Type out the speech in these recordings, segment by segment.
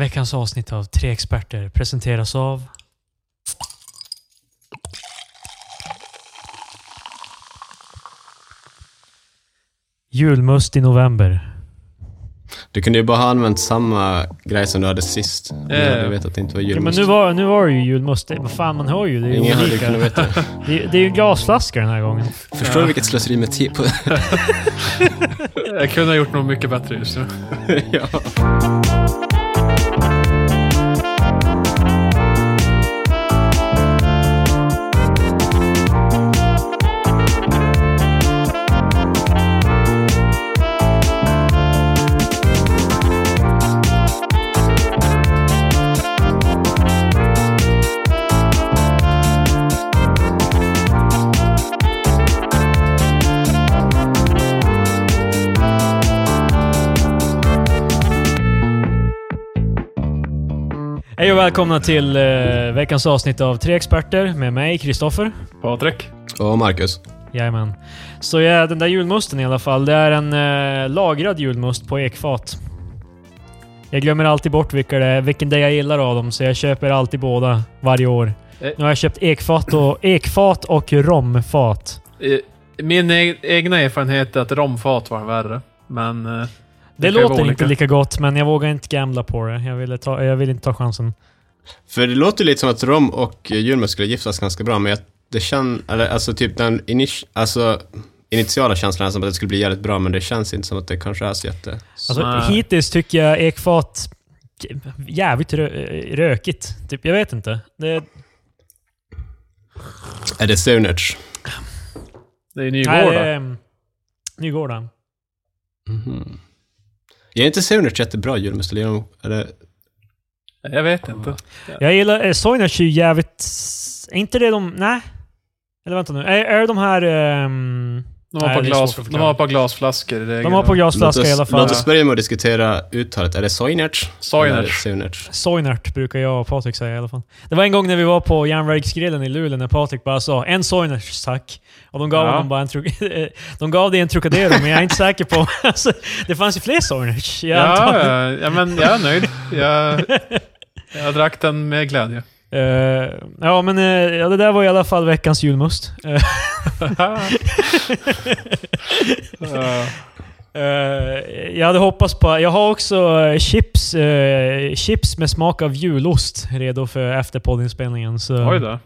Veckans avsnitt av Tre Experter presenteras av... Julmust i november. Du kunde ju bara ha använt samma grej som du hade sist. Om du hade vetat att det inte var Ja, men julmust. nu var, nu var det ju julmust. Det- Vad fan, man hör ju. Det är ju Ingen hade olika. kunnat veta. Det, är- det är ju glasflaskor den här gången. Förstår du vilket slöseri med tid på Jag kunde ha gjort något mycket bättre just nu. ja. Och välkomna till eh, veckans avsnitt av Tre Experter med mig, Kristoffer. Patrik? Och Marcus. Jajamän. Så ja, den där julmusten i alla fall. Det är en eh, lagrad julmust på ekfat. Jag glömmer alltid bort vilka det är, vilken det jag gillar av dem, så jag köper alltid båda varje år. Eh. Nu har jag köpt ekfat och, ekfat och romfat. Eh, Min e egna erfarenhet är att romfat var värre. Men... eh, Det, vara låter inte lika gott, men jag vågar inte gambla på det. Jag ville, ta, jag ville inte ta chansen. För det låter lite som att rom och julmust skulle giftas ganska bra, men jag, det känns, eller alltså typ den init, alltså, initiala känslan är som att det skulle bli jävligt bra, men det känns inte som att det kanske är så jätte... Alltså, Nej. hittills tycker jag ekfat jävligt rö rökigt. Typ, jag vet inte. Det, Är det Saunerts? det är nej, Nygårda. um, Nygårda. Mhm. Är inte Saunerts jättebra julmust? Eller är det... Jag vet inte. Jag gillar... Eh, Soinerts är ju jävligt... Är inte det de... Nej? Eller vänta nu. Är, är det de här... ehm, de har, Nej, glas, de har på glasflaskor de har på Låt glasflaska i alla fall. låt oss börja med att diskutera uttalet. Är det Soinerts? Soinerts. Det Saunerts? Soinert brukar jag och Patrik säga i alla fall. Det var en gång när vi var på järnvägsgrillen i Luleå när Patrik bara sa en Soinerts tack. Och de gav Ja. honom bara en De gav det en Trocadero, men jag är inte säker på... Alltså, det fanns ju fler Soinerts. Ja, ja, ja, men jag är nöjd. Jag, jag drack den med glädje. Eh, ja, men eh, ja, det där var i alla fall veckans julmust. Eh, jag hade hoppats på... Jag har också chips, chips med smak av julost redo för efter poddinspelningen. Så, Oj då.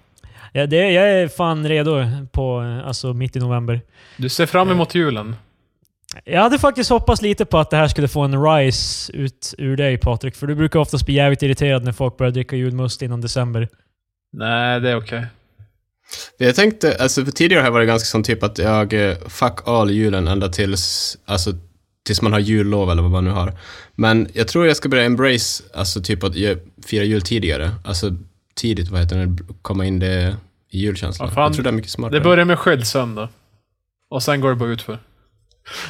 ja, det, jag är fan redo på alltså, mitt i november. Du ser fram emot julen. Jag hade faktiskt hoppats lite på att det här skulle få en rise ut ur dig Patrik, för du brukar oftast bli jävligt irriterad när folk börjar dricka julmust innan december. Nej, det är okej. Jag tänkte, alltså för tidigare har jag varit ganska sån typ att jag eh, fuck all julen ända tills, alltså tills man har jullov eller vad man nu har. Men jag tror jag ska börja embrace, alltså typ att fira jul tidigare. Alltså tidigt, vad heter det, komma in det i julkänslan. Ja, fan. jag tror det är mycket smartare. Det börjar med sköldsöndag. Och sen går det bara utför.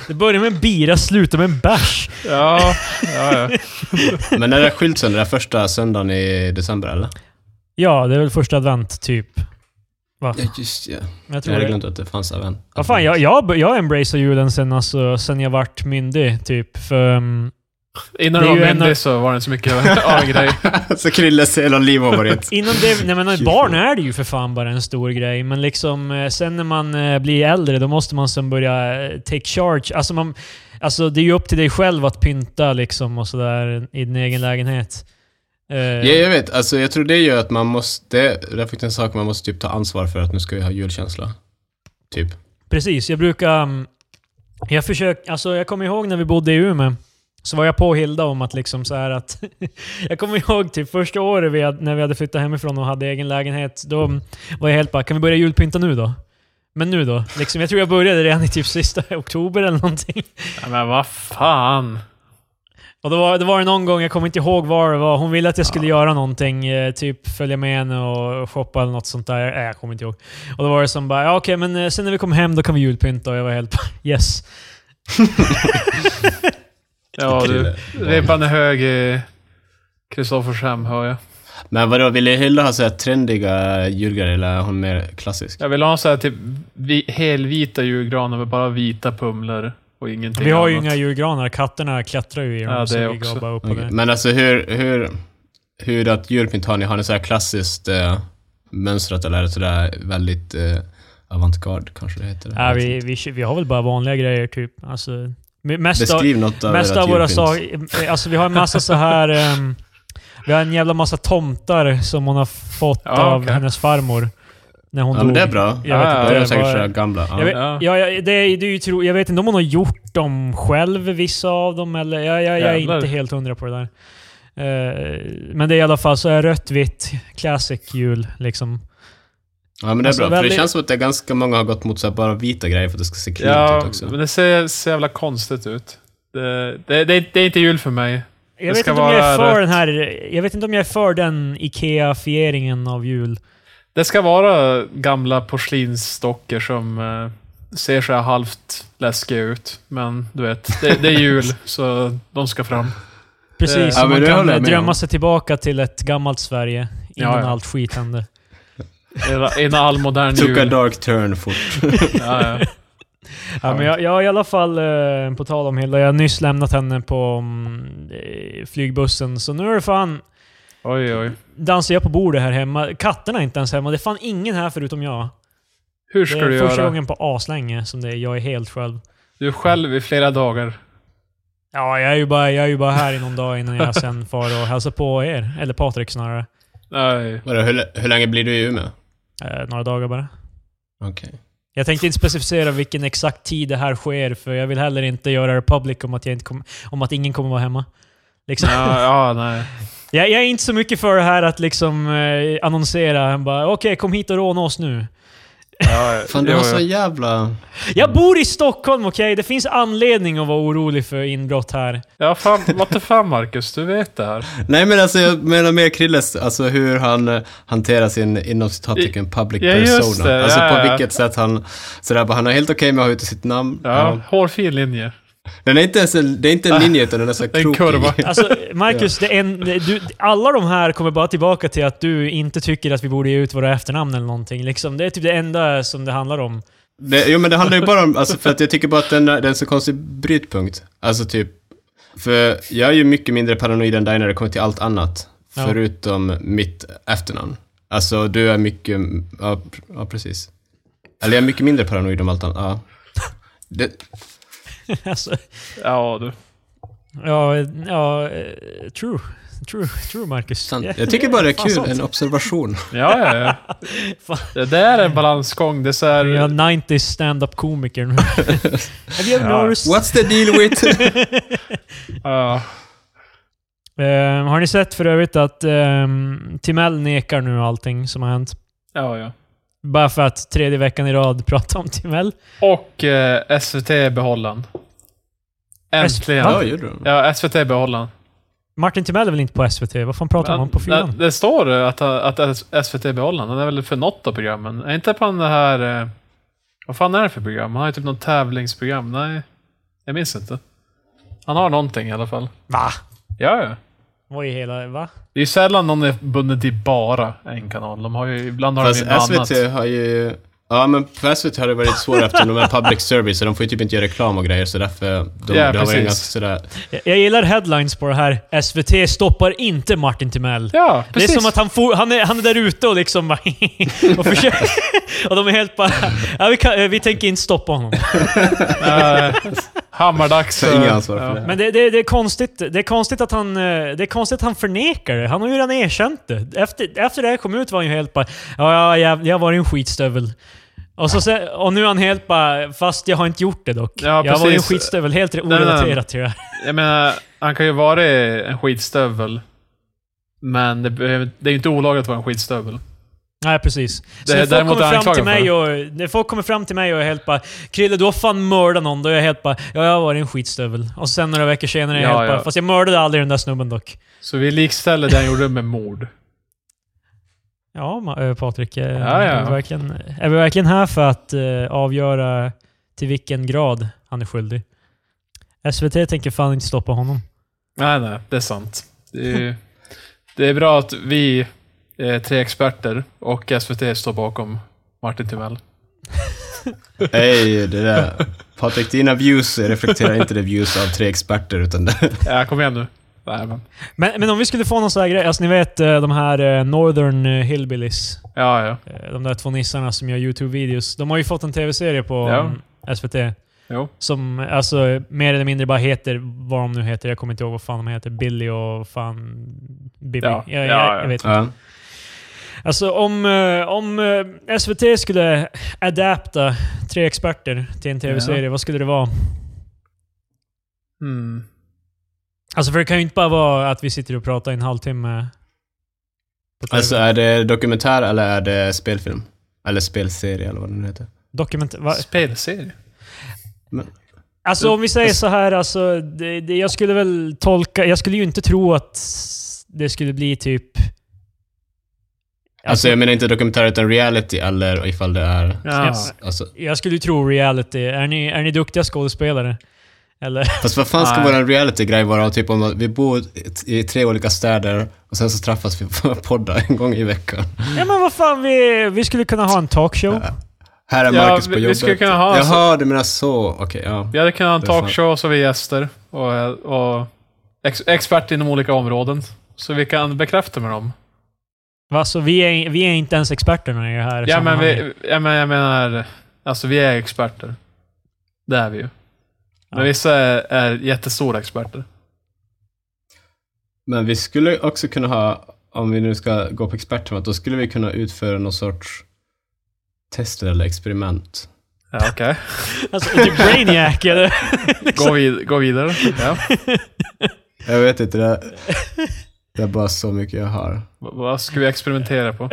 Det börjar med en bira, slutar med en bärs. Ja, ja, ja. Men är det skyltsöndag, det är första söndagen i december eller? Ja, det är väl första advent, typ. Va? Ja, just ja. Jag Jag tror hade det. glömt att det fanns även. Vad fan, jag, jag, jag embracear julen sen, alltså, sen jag vart myndig, typ. För, um, Innan Det var av- myndig så var det inte så mycket av en grej. Så Krilles hela liv har varit... innan det... Nej men barn är det ju för fan bara en stor grej. Men liksom, eh, sen när man eh, blir äldre, då måste man sen börja eh, take charge. Alltså, man, alltså det är ju upp till dig själv att pynta liksom och sådär i din egen lägenhet. Ja, jag vet. Alltså, jag tror det gör att man måste... Det är faktiskt en sak man måste typ ta ansvar för att nu ska vi ha julkänsla. Typ. Precis, jag brukar... um, Jag försöker... Alltså jag kommer ihåg när vi bodde i Umeå. Så var jag på Hilda om att liksom så här att... jag kommer ihåg typ första året vi hade, när vi hade flyttat hemifrån och hade egen lägenhet. Då var jag helt bara, kan vi börja julpynta nu då? Men nu då? Liksom, jag tror jag började redan i typ sista oktober eller någonting. Ja, men vad fan. Och då var, det var det någon gång, jag kommer inte ihåg var det var, hon ville att jag skulle göra någonting, eh, typ följa med henne och shoppa eller något sånt där. Äh, jag kommer inte ihåg. Och då var det som bara, ja okej men eh, sen när vi kommer hem då kan vi julpynta och jag var helt bara, yes. Ja, du. Ribban är hög i Kristoffers hem, hör jag. Men vadå, vill Hilda ha så här trendiga julgrejer eller är hon mer klassisk? Jag vill ha så här typ vi, helvita julgranar med bara vita pumlor. och ingenting Vi har ju annat. inga julgranar. Katterna klättrar ju i dem, Ja, så det vi också. går bara upp det. Men alltså hur, hur, hur att julpynt har ni? Har ni så här klassiskt eh, mönstrat eller är det sådär väldigt eh, avantgarde kanske det heter? Ja, vi, vi, vi har väl bara vanliga grejer, typ. Alltså, mest av, Beskriv något av mest av våra saker... Alltså vi har en massa så här... ehm, vi har en jävla massa tomtar som hon har fått Ja, av okej. hennes farmor. När hon Ja dog. men det är bra. Jag vet Ja, inte, det är det säkert var- sådär gamla. Ja. Jag vet, Ja. ja. Ja, det är, det är ju tro, jag vet inte om hon har gjort dem själv, vissa av dem, eller... Jag, jag, jag är inte helt hundra på det där. Eh, men det är i alla fall så här rött, vitt, classic jul liksom. Ja men det är Alltså, bra. För det väldigt- känns som att det är ganska många har gått mot så här bara vita grejer för att det ska se cleant Ja, ut också. men det ser så jävla konstigt ut. Det, det, det, det är inte jul för mig. Jag Det vet inte om jag är för den här... Jag vet inte om jag är för den IKEA-fieringen av jul. Det ska vara gamla porslinsdockor som eh, ser så här halvt läskiga ut. Men du vet, det, det är jul, så de ska fram. Precis, Ja, så men man det kan drömma sig tillbaka till ett gammalt Sverige innan Ja, ja. allt skit hände. En all modern Took a dark turn fort. Ja, ja. Ja, men jag, jag har i alla fall, eh, på tal om Hilda, jag har nyss lämnat henne på mm, eh, flygbussen, så nu är det fan... Oj, oj. Dansar jag på bordet här hemma. Katterna är inte ens hemma. Det är fan ingen här förutom jag. Hur Det ska är du första göra? gången på aslänge som det är, jag är helt själv. Du är själv i flera dagar. Ja, jag är ju bara, jag är ju bara här i någon dag innan jag sen far och hälsar på er. Eller Patrik snarare. Nej. Vadå, hur, hur länge blir du i Umeå? Eh, några dagar bara. Okej. Jag tänkte inte specificera vilken exakt tid det här sker, för jag vill heller inte göra det public om att, jag inte kom, om att ingen kommer vara hemma. Liksom. Ja, ja, nej. Jag, jag är inte så mycket för det här att liksom eh, annonsera, bara okej kom hit och råna oss nu. Ja, Fan, du har så jävla... Jag bor i Stockholm, okej? Det finns anledning att vara orolig för inbrott här. Ja, fan, what the fan Marcus, du vet det här. Nej men alltså jag menar mer Krilles, alltså hur han eh, hanterar sin inom citattecken public Ja, persona. det, alltså ja, på ja. vilket sätt han... Sådär, bara, han är helt okej med att ha ute sitt namn. Ja, hårfin linje. Den är inte ens en, det är inte en linje utan den är så En krokig. kurva. Alltså, Marcus, det är en, du, alla de här kommer bara tillbaka till att du inte tycker att vi borde ge ut våra efternamn eller någonting. Liksom, det är typ det enda som det handlar om. Det, jo men det handlar ju bara om, alltså för att jag tycker bara att den, det är en så konstig brytpunkt. Alltså typ, för jag är ju mycket mindre paranoid än dig när det kommer till allt annat. Ja. Förutom mitt efternamn. Alltså du är mycket, ja, ja precis. Eller jag är mycket mindre paranoid om allt annat, ja. Det, alltså, Ja, du. ja, ja, eh, true. True, true Marcus. sant. Ja. Jag tycker bara det är kul, sant. en observation. Ja, ja, ja. Det där är en balansgång. Det är så här... Jag är 90s stand-up komiker nu. Have you ever Ja. noticed? What's the deal with... Ja. Eh, har ni sett för övrigt att um, Timell nekar nu allting som har hänt? ja, ja. Bara för att tredje veckan i rad prata om Timell. Och eh, SVT behållan. Äntligen. Ja, gjorde du? Ja, SVT behållan. Martin Timell är väl inte på SVT? Vad fan pratar man om på det, fyran? det står att, att SVT behållan. Han är väl för något av programmen. Är inte på den här... Eh, vad fan är det för program? Han har ju typ något tävlingsprogram. Nej, jag minns inte. Han har någonting i alla fall. Va? Ja, ja. Vad i hela... Va? Det är ju sällan någon är bunden till bara en kanal. De har ju, ibland har de ju SVT annat. har ju... Ja, men för SVT har det varit svårt eftersom de är public service, så de får ju typ inte göra reklam och grejer, så därför... De, Ja, har varit precis. ganska sådär... Jag, jag gillar headlines på det här. SVT stoppar inte Martin Timell. Ja, Det är precis. som att han, for, han, är, han är där ute och liksom bara och försöker... och de är helt bara... Ja, vi, kan, vi tänker inte stoppa honom. Hammardags. Inga ansvar för ja. det. Men det, det, det, är konstigt, det är konstigt att han eh, Det är konstigt att han förnekar det. Han har ju redan erkänt det. Efter, efter det här kom ut var han ju helt bara Ja, ja jag, jag var en skitstövel. Och, så, och nu är han helt bara Fast jag har inte gjort det dock. Ja, jag var ju en skitstövel. Helt orelaterat till det här. Jag menar, han kan ju vara en skitstövel. Men det, behöver- det är ju inte olagligt att vara en skitstövel. Nej, precis. Så Det- när folk kommer fram till mig och... När folk kommer fram till mig och är helt bara Krille, du har fan mördat någon. Då är jag helt bara Ja, jag var en skitstövel. Och sen några veckor senare är jag Ja, helt bara ja. Fast jag mördade aldrig den där snubben dock. Så vi likställer det han gjorde med mord. Ja, eh, Patrik. eh, Ja, ja. Är, vi verkligen, är vi verkligen här för att eh, avgöra till vilken grad han är skyldig? SVT tänker fan inte stoppa honom. Nej, nej, det är sant. Det är, det är bra att vi är tre experter och SVT står bakom Martin Timell. Hej, det där. Patrik, dina views reflekterar inte de views av tre experter, utan det... Ja, kom igen nu. Nej, men. Men, men om vi skulle få någon sån här grej, alltså ni vet eh, de här eh, Northern eh, Hillbillies. Ja, ja. eh, De där två nissarna som gör YouTube-videos. De har ju fått en tv-serie på Ja. mm, SVT. Jo. Som alltså mer eller mindre bara heter vad de nu heter. Jag kommer inte ihåg vad fan de heter. Billy och fan... Bibi. Ja. Jag, Ja, jag, ja. jag vet inte. Alltså om, eh, om eh, SVT skulle adapta tre experter till en tv-serie, vad skulle det vara? Mm. Alltså för det kan ju inte bara vara att vi sitter och pratar i en halvtimme. Alltså, är det dokumentär eller är det spelfilm? Eller spelserie, eller vad det nu heter. Dokument... Va? Spelserie. Alltså om vi säger så här, alltså, det, det, jag skulle väl tolka... Jag skulle ju inte tro att det skulle bli typ... Alltså, jag menar inte dokumentär utan reality, eller ifall det är... Ja. Alltså, Jag skulle ju tro reality. Är ni, är ni duktiga skådespelare? Eller? fast vad fan ska Nej. vår reality-grej vara? Typ om att vi bor i, tre olika städer och sen så träffas vi på podda en gång i veckan. Ja men vad fan, vi, vi skulle kunna ha en talkshow. Här är Ja, Marcus på vi- vi jobbet. skulle kunna ha- Jaha, du menar så. Okej, ja. Vi hade kunnat ha en är talkshow så vi gäster. Och, och ex, expert inom olika områden. Så vi kan bekräfta med dem. Va, så vi är, vi är inte ens experterna i det här Ja, men vi, ja, men jag menar, alltså vi är experter. Det är vi ju. Men Ja. vissa är, är jättestora experter. Men vi skulle också kunna ha, om vi nu ska gå på experttemat, då skulle vi kunna utföra någon sorts tester eller experiment. Ja, okej. Alltså, typ Brainiac eller? Gå, vid, gå vidare. Ja. Jag vet inte, det, det är bara så mycket jag har. V- Vad ska vi experimentera på?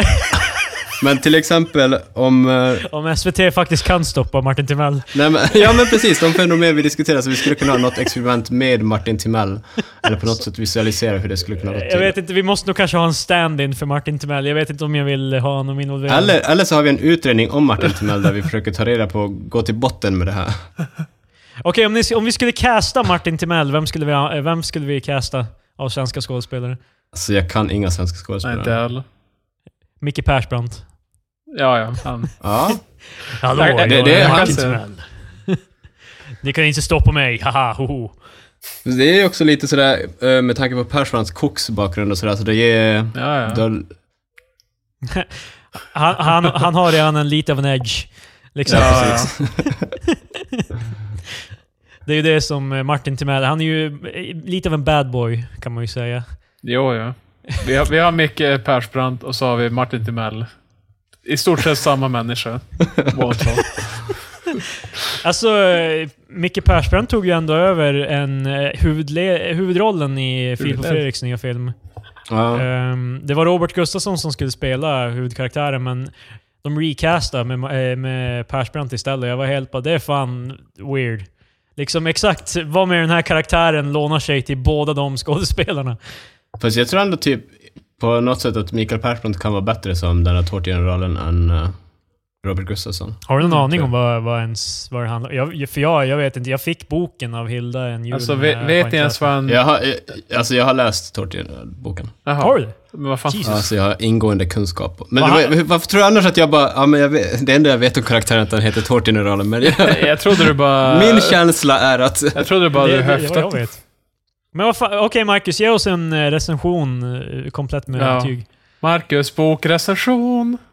Men till exempel om... eh, Om SVT faktiskt kan stoppa Martin Timell. Nej, men, ja men precis, de fenomen vi diskuterar, så vi skulle kunna ha något experiment med Martin Timell. Eller på något sätt visualisera hur det skulle kunna gå till. Jag vet inte, vi måste nog kanske ha en stand-in för Martin Timell. Jag vet inte om jag vill ha honom involverad. Eller, eller så har vi en utredning om Martin Timell där vi försöker ta reda på, gå till botten med det här. Okej, om, ni, om vi skulle casta Martin Timell, vem skulle vi, vem skulle vi casta av svenska skådespelare? Alltså jag kan inga svenska Nej, inte skådespelare. heller. Micke Persbrandt. Ja, ja. Han. Ja, Hallå, Jag- det- är det- kan Timell. Ni kan inte stoppa mig, haha, hoho. det är också lite sådär, eh, med tanke på Persbrandts koksbakgrund och sådär, så det ger... Ja, ja. Då, Han, han, han har redan en lite av en edge. Liksom. Ja, ja. Det är ju det som eh, Martin Timell, han är ju eh, lite av en bad boy kan man ju säga. Jo, ja. Vi har, vi har Micke Persbrandt och så har vi Martin Timell. I stort sett samma människa. Alltså, eh, Micke Persbrandt tog ju ändå över en huvudle- huvudrollen i Filip och. Fredriks nya film. ja. Ehm, det var Robert Gustafsson som skulle spela huvudkaraktären, men de recastade med, med Persbrandt istället. Jag var helt bara, det är fan weird. Liksom exakt vad med den här karaktären lånar sig till båda de skådespelarna. Fast jag tror ändå typ på något sätt att Mikael Persbrandt kan vara bättre som den här tårtgeneralen än eh, Robert Gustafsson. Har du någon Mm, aning om vad, vad, ens, vad det handlar om? Jag, för jag, jag vet inte. Jag fick boken av Hilda en jul. Alltså, vet, jag ni ens läst vad han... Jag har, eh, alltså jag har läst tårtgeneralboken. Har du det? Men vad fan? Jesus. Alltså jag har ingående kunskap. Men Va? det var- varför tror du annars att jag bara, ja men jag vet, det enda jag vet om karaktären är att han heter Tårtgeneralen, men jag, Jag trodde du bara... min känsla är att... Jag trodde bara det, du det, det vad jag höftade. vet. Men vad fan, okej Marcus, ge oss en eh, recension eh, komplett med Ja. betyg. Marcus bokrecension.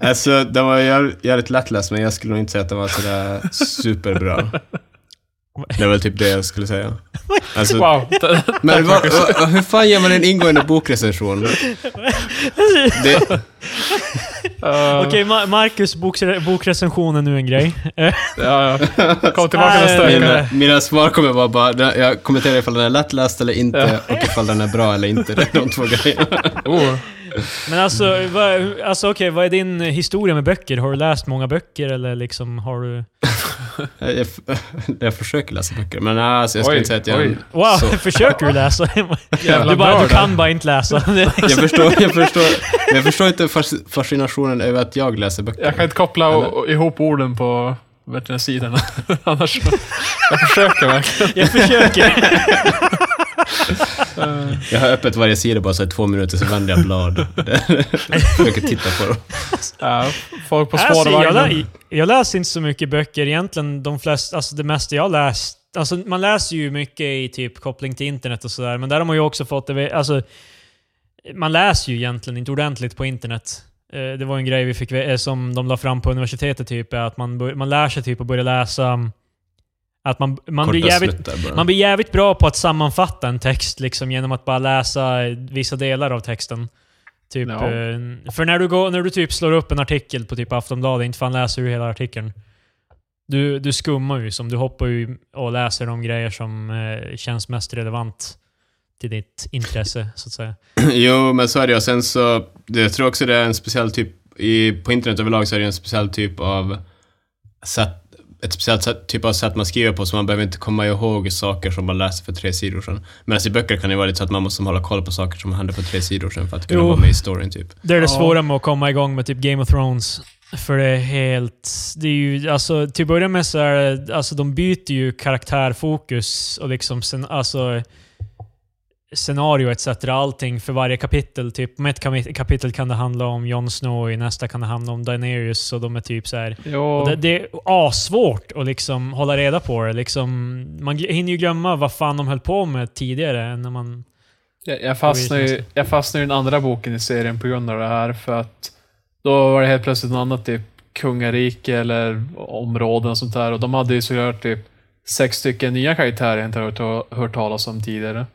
Alltså, den var jävligt lättläst, men jag skulle nog inte säga att den var sådär superbra. Det är väl typ det jag skulle säga. Alltså, Wow. Men vad, vad, hur fan ger man en ingående bokrecension? Det, Uh, Okej, Ma- Marcus bokre- bokrecension är nu en grej. Ja, ja. Kom tillbaka nästa vecka. mina, mina svar kommer vara bara, jag kommenterar ifall den är lättläst eller inte, och ifall den är bra eller inte. Det är de två grejerna. Oh. Men alltså, vad, alltså okej, vad är din historia med böcker? Har du läst många böcker eller liksom har du... Jag, jag, jag försöker läsa böcker, men nej, alltså, jag skulle Oj, inte säga att jag... oj. Wow, Så, försöker du läsa? Du, bara, du kan bara inte läsa. Jag förstår, jag förstår, men jag förstår inte fas- fascinationen över att jag läser böcker. Jag kan inte koppla ihop orden på sidorna. Annars... Jag försöker verkligen. Jag försöker. Jag har öppet varje sida bara så här två minuter, så vänder jag blad. Försöker titta på dem. Ja, folk på Alltså, jag, jag läser inte så mycket böcker egentligen. De flesta, alltså det mesta jag läst, alltså man läser ju mycket i typ koppling till internet och sådär, men där har man ju också fått det, alltså man läser ju egentligen inte ordentligt på internet. Eh, Det var en grej vi fick, eh, som de la fram på universitetet, typ, att man, man lär sig typ att börja läsa att man, man, blir jävligt, man blir jävligt bra på att sammanfatta en text liksom, genom att bara läsa vissa delar av texten. Typ, Ja. eh, för när du, går, när du typ slår upp en artikel på typ Aftonbladet, inte fan läser du hela artikeln. Du, du skummar ju, som du hoppar ju och läser de grejer som eh, känns mest relevant till ditt intresse, så att säga. Jo, men så är det ju. Sen så, det- jag tror också det är en speciell typ, i, på internet överlag så är det en speciell typ av sätt, ett speciellt sätt, typ av sätt man skriver på, så man behöver inte komma ihåg saker som man läste för tre sidor sedan. Medan i böcker kan det vara lite så att man måste hålla koll på saker som hände för tre sidor sedan för att kunna Jo. vara med i storyn typ. Det är det svåra med att komma igång med typ Game of Thrones. För det är helt... Det är ju, alltså, till att börja med så är det, alltså de byter ju karaktärfokus och liksom sen, alltså scenario etc. Allting för varje kapitel. Typ, om ett kapitel kan det handla om Jon Snow, i nästa kan det handla om Daenerys och de är typ så här. Och det, det är asvårt att liksom hålla reda på det. Liksom, man hinner ju glömma vad fan de höll på med tidigare. När man, jag, jag, fastnade ju, jag fastnade i den andra boken i serien på grund av det här, för att då var det helt plötsligt något annat, typ kungarike eller områden och sånt där. Och de hade ju såklart typ sex stycken nya karaktärer jag inte hört, hört talas om tidigare.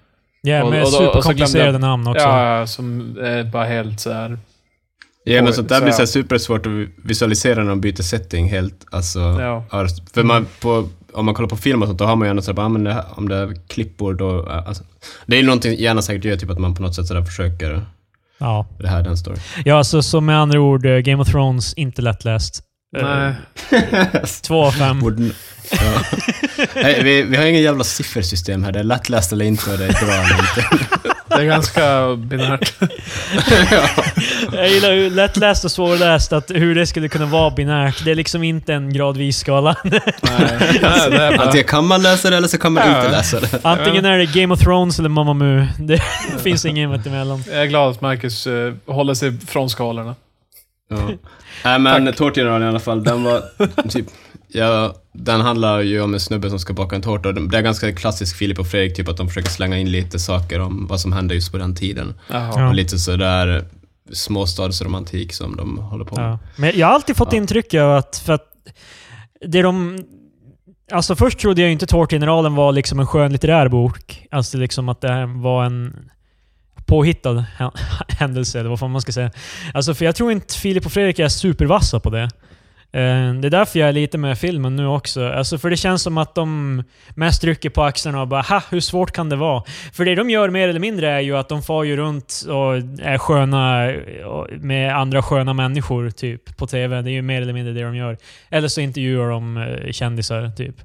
Yeah, med och, och, superkomplicerade och namn också. Ja, som är bara helt så här... Ja, men sånt där blir så här supersvårt att visualisera när de byter setting helt. Alltså, ja. För man, på, om man kollar på film och sånt, då har man ju gärna sådär, ah, men det här, om det är klippor då... Alltså, det är ju någonting hjärnan säkert gör, typ att man på något sätt sådär försöker... Ja. Det här den står. Ja, alltså, så med andra ord, eh, Game of Thrones, inte lättläst. Eh, Nej. 2 av 5. ja. Nej, vi, vi har ingen jävla siffersystem här, det är lättläst eller inte och det är bra eller inte. Det är ganska binärt. ja. Jag gillar hur lättläst och svårläst, att hur det skulle kunna vara binärt. Det är liksom inte en gradvis skala. Nej, nej, det är bara... Antingen kan man läsa det eller så kan man Ja. inte läsa det. Antingen är det Game of Thrones eller Mamma Mu. Det finns ingen mittemellan. Jag är glad att Marcus eh, håller sig från skalorna. Ja. Nej men Tårtgeneralen i alla fall, den var typ... Ja, den handlar ju om en snubbe som ska baka en tårta. och Det är ganska klassisk Filip och Fredrik, typ att de försöker slänga in lite saker om vad som hände just på den tiden. Ja. Och lite sådär småstadsromantik som de håller på med. Ja. Men jag har alltid fått Ja. intrycket av att, för att det de... Alltså först trodde jag inte Tårtgeneralen var liksom en skönlitterär bok. Alltså liksom att det här var en påhittad hä- händelse, eller vad fan man ska säga. Alltså för jag tror inte Filip och Fredrik är supervassa på det. Eh, det är därför jag är lite med filmen nu också. Alltså för det känns som att de mest rycker på axlarna och bara ha, hur svårt kan det vara? För det de gör mer eller mindre är ju att de far ju runt och är sköna med andra sköna människor typ på TV. Det är ju mer eller mindre det de gör. Eller så intervjuar de eh, kändisar typ.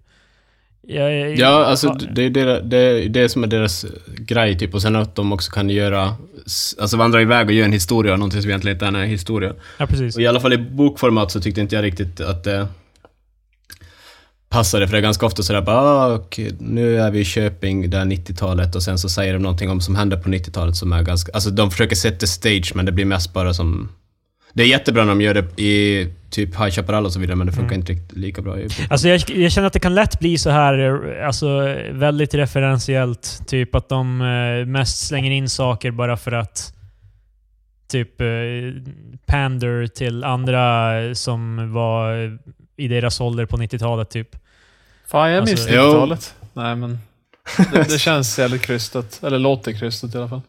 Jag, Ja, alltså det är det, det, det som är deras grej typ. Och sen att de också kan göra, alltså vandra iväg och göra en historia, någonting som egentligen inte är en historia. Ja, precis. Och i alla fall i bokformat så tyckte inte jag riktigt att det passade, för det är ganska ofta sådär bara ah, okej, nu är vi i Köping, där 90-talet och sen så säger de någonting om som hände på 90-talet som är ganska, alltså de försöker sätta stage men det blir mest bara som det är jättebra när de gör det i typ High Chaparral och så vidare, men det funkar Mm. inte riktigt lika bra. Alltså jag, jag känner att det kan lätt bli så här, eh, alltså väldigt referentiellt. Typ att de eh, mest slänger in saker bara för att typ eh, pander till andra som var i deras ålder på 90-talet typ. Fan, jag minns Alltså, jo. 90-talet. Nej, men det, det känns jävligt krystat. Eller låter krystat i alla fall.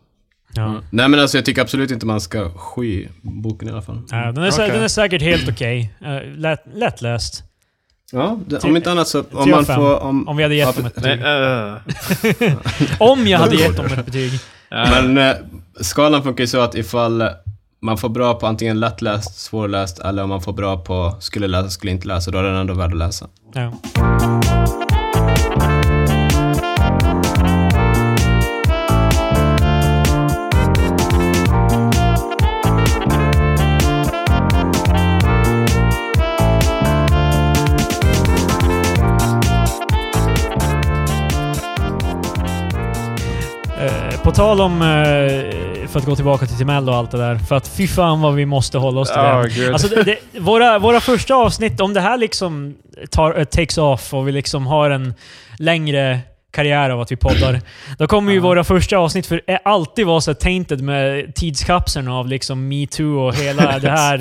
Ja. Mm. Nej men alltså jag tycker absolut inte man ska sky boken i alla fall. Ja, den, är, Okej. den är säkert helt okej. Eh, lätt, lättläst. Ja, det, om inte annat så, om man får... Om, Om vi hade Ja, gett dem ett Nej, betyg. äh, Om jag hade gett dem ett betyg. Men eh, skalan funkar ju så att ifall man får bra på antingen lättläst, svårläst eller om man får bra på skulle läsa, skulle inte läsa, då är den ändå värd att läsa. Ja. På tal om, eh, för att gå tillbaka till Timell och allt det där. För att fy fan vad vi måste hålla oss till Ja, det. Alltså det, det, våra, våra första avsnitt, om det här liksom tar, takes off och vi liksom har en längre karriär av att vi poddar, då kommer ju våra första avsnitt för är alltid vara så tainted med tidskapseln av liksom metoo och hela det här.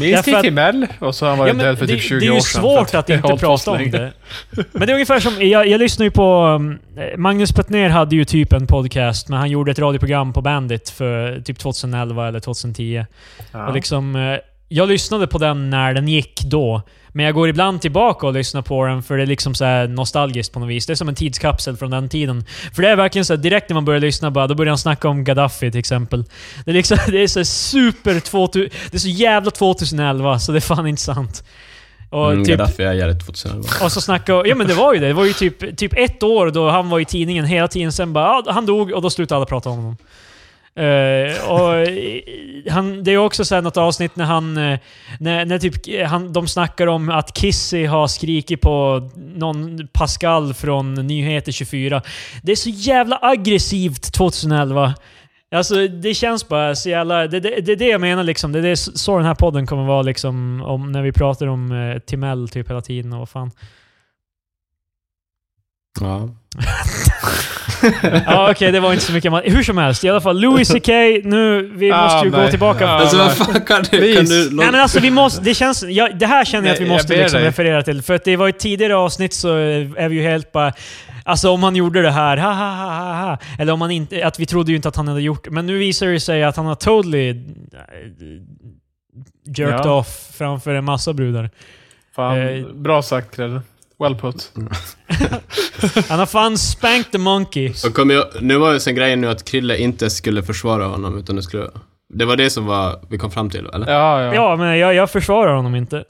Minns ni att- Timell? Och så har han varit Ja, död för det, typ 20 det är år ju sedan. svårt att har inte prata om det. Men det är ungefär som, jag, jag lyssnar ju på... um, Magnus Petner hade ju typ en podcast, men han gjorde ett radioprogram på Bandit för typ 2011 eller 2010. Ja. Och liksom, eh, jag lyssnade på den när den gick då. Men jag går ibland tillbaka och lyssnar på den för det är liksom så nostalgiskt på något vis. Det är som en tidskapsel från den tiden. För det är verkligen så här, direkt när man börjar lyssna bara, då börjar han snacka om Gaddafi till exempel. Det är liksom, det är så super 2000, Det är så jävla 2011, så det är fan inte sant. Och Mm, typ, Gaddafi är jävligt 2011. och så snacka Ja men det var ju det. Det var ju typ, typ ett år då han var i tidningen hela tiden. Sen bara, ja, han dog och då slutade alla prata om honom. Uh, och eh, han, det är också så här något avsnitt när han... Eh, när, när typ, han, de snackar om att Kissy har skrikit på någon Pascal från Nyheter 24. Det är så jävla aggressivt 2011. Alltså det känns bara så jävla... Det, det, det är det jag menar liksom. Det är det, så den här podden kommer vara liksom om, när vi pratar om eh, Timell typ hela tiden och vad fan. Ja. Ja okej, det var inte så mycket man, Hur som helst, i alla fall. Louis CK, nu, vi Ah, måste ju gå nej. tillbaka. Ja, alltså nej. vad fan kan du... Kan du Nej men alltså vi måste, det känns, ja, det här känner jag att vi Nej, måste liksom dig. referera till. För att det var ett tidigare avsnitt så är vi ju helt bara... Alltså om han gjorde det här, ha ha ha ha ha. Eller om han inte, att vi trodde ju inte att han hade gjort Men nu visar det sig att han har totally eh, jerked Ja. off framför en massa brudar. Fan, Eh, bra sagt Credde. Well put. Han har fan spanked the monkey. Och kom jag, nu var ju sen grejen nu att Krille inte skulle försvara honom, utan det skulle... Det var det som var, vi kom fram till, eller? Ja, ja. Ja, men jag, jag försvarar honom inte.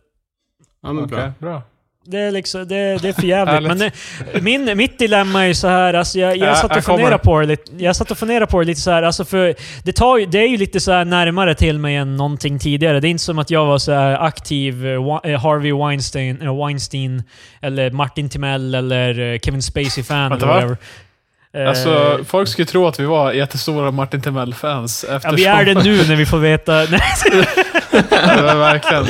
Ja, men Okej, bra. bra. Det är, liksom, det, det är för jävligt. Men det, min, mitt dilemma är ju så här, alltså jag, jag Ja, satt och funderade på det lite. Jag satt och funderade på det lite så här, alltså för det, tar, ju- det är ju lite så närmare till mig än någonting tidigare. Det är inte som att jag var så aktiv eh, eh, Harvey Weinstein, eh, Weinstein eller Martin Timell eller eh, Kevin Spacey-fan eller whatever. Eh, Alltså, folk skulle tro att vi var jättestora Martin Timell-fans ja, eftersom... vi är det nu när vi får veta... Var verkligen...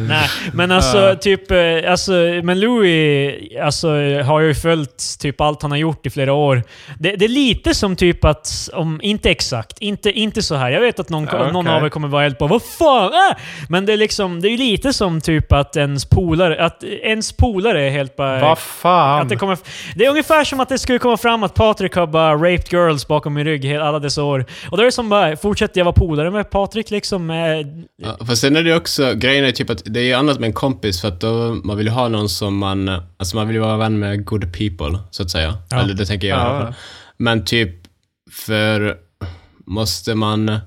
Nej, men alltså Ja. typ... eh, Alltså, men Louis alltså, har ju följt typ allt han har gjort i flera år. Det, det är lite som typ att, om, inte exakt, inte, inte så här. Jag vet att någon, Ja, någon okej. av er kommer vara helt på Vad fan? Äh! Men det är liksom, det är lite som typ att ens polare, att ens polare är helt bara... Vad fan? Att det, kommer, det är ungefär som att det skulle komma fram att Patrik har bara raped girls bakom min rygg alla dessa år. Och då är det som bara, fortsätter jag vara polare med Patrik liksom? Ja, fast sen är det också, grejen är typ att det är ju annat med en kompis för att då, man vill ju ha någon som man, alltså man vill ju vara vän med good people, så att säga. Ja. Eller det tänker jag Ja. fall. Men typ, för måste man,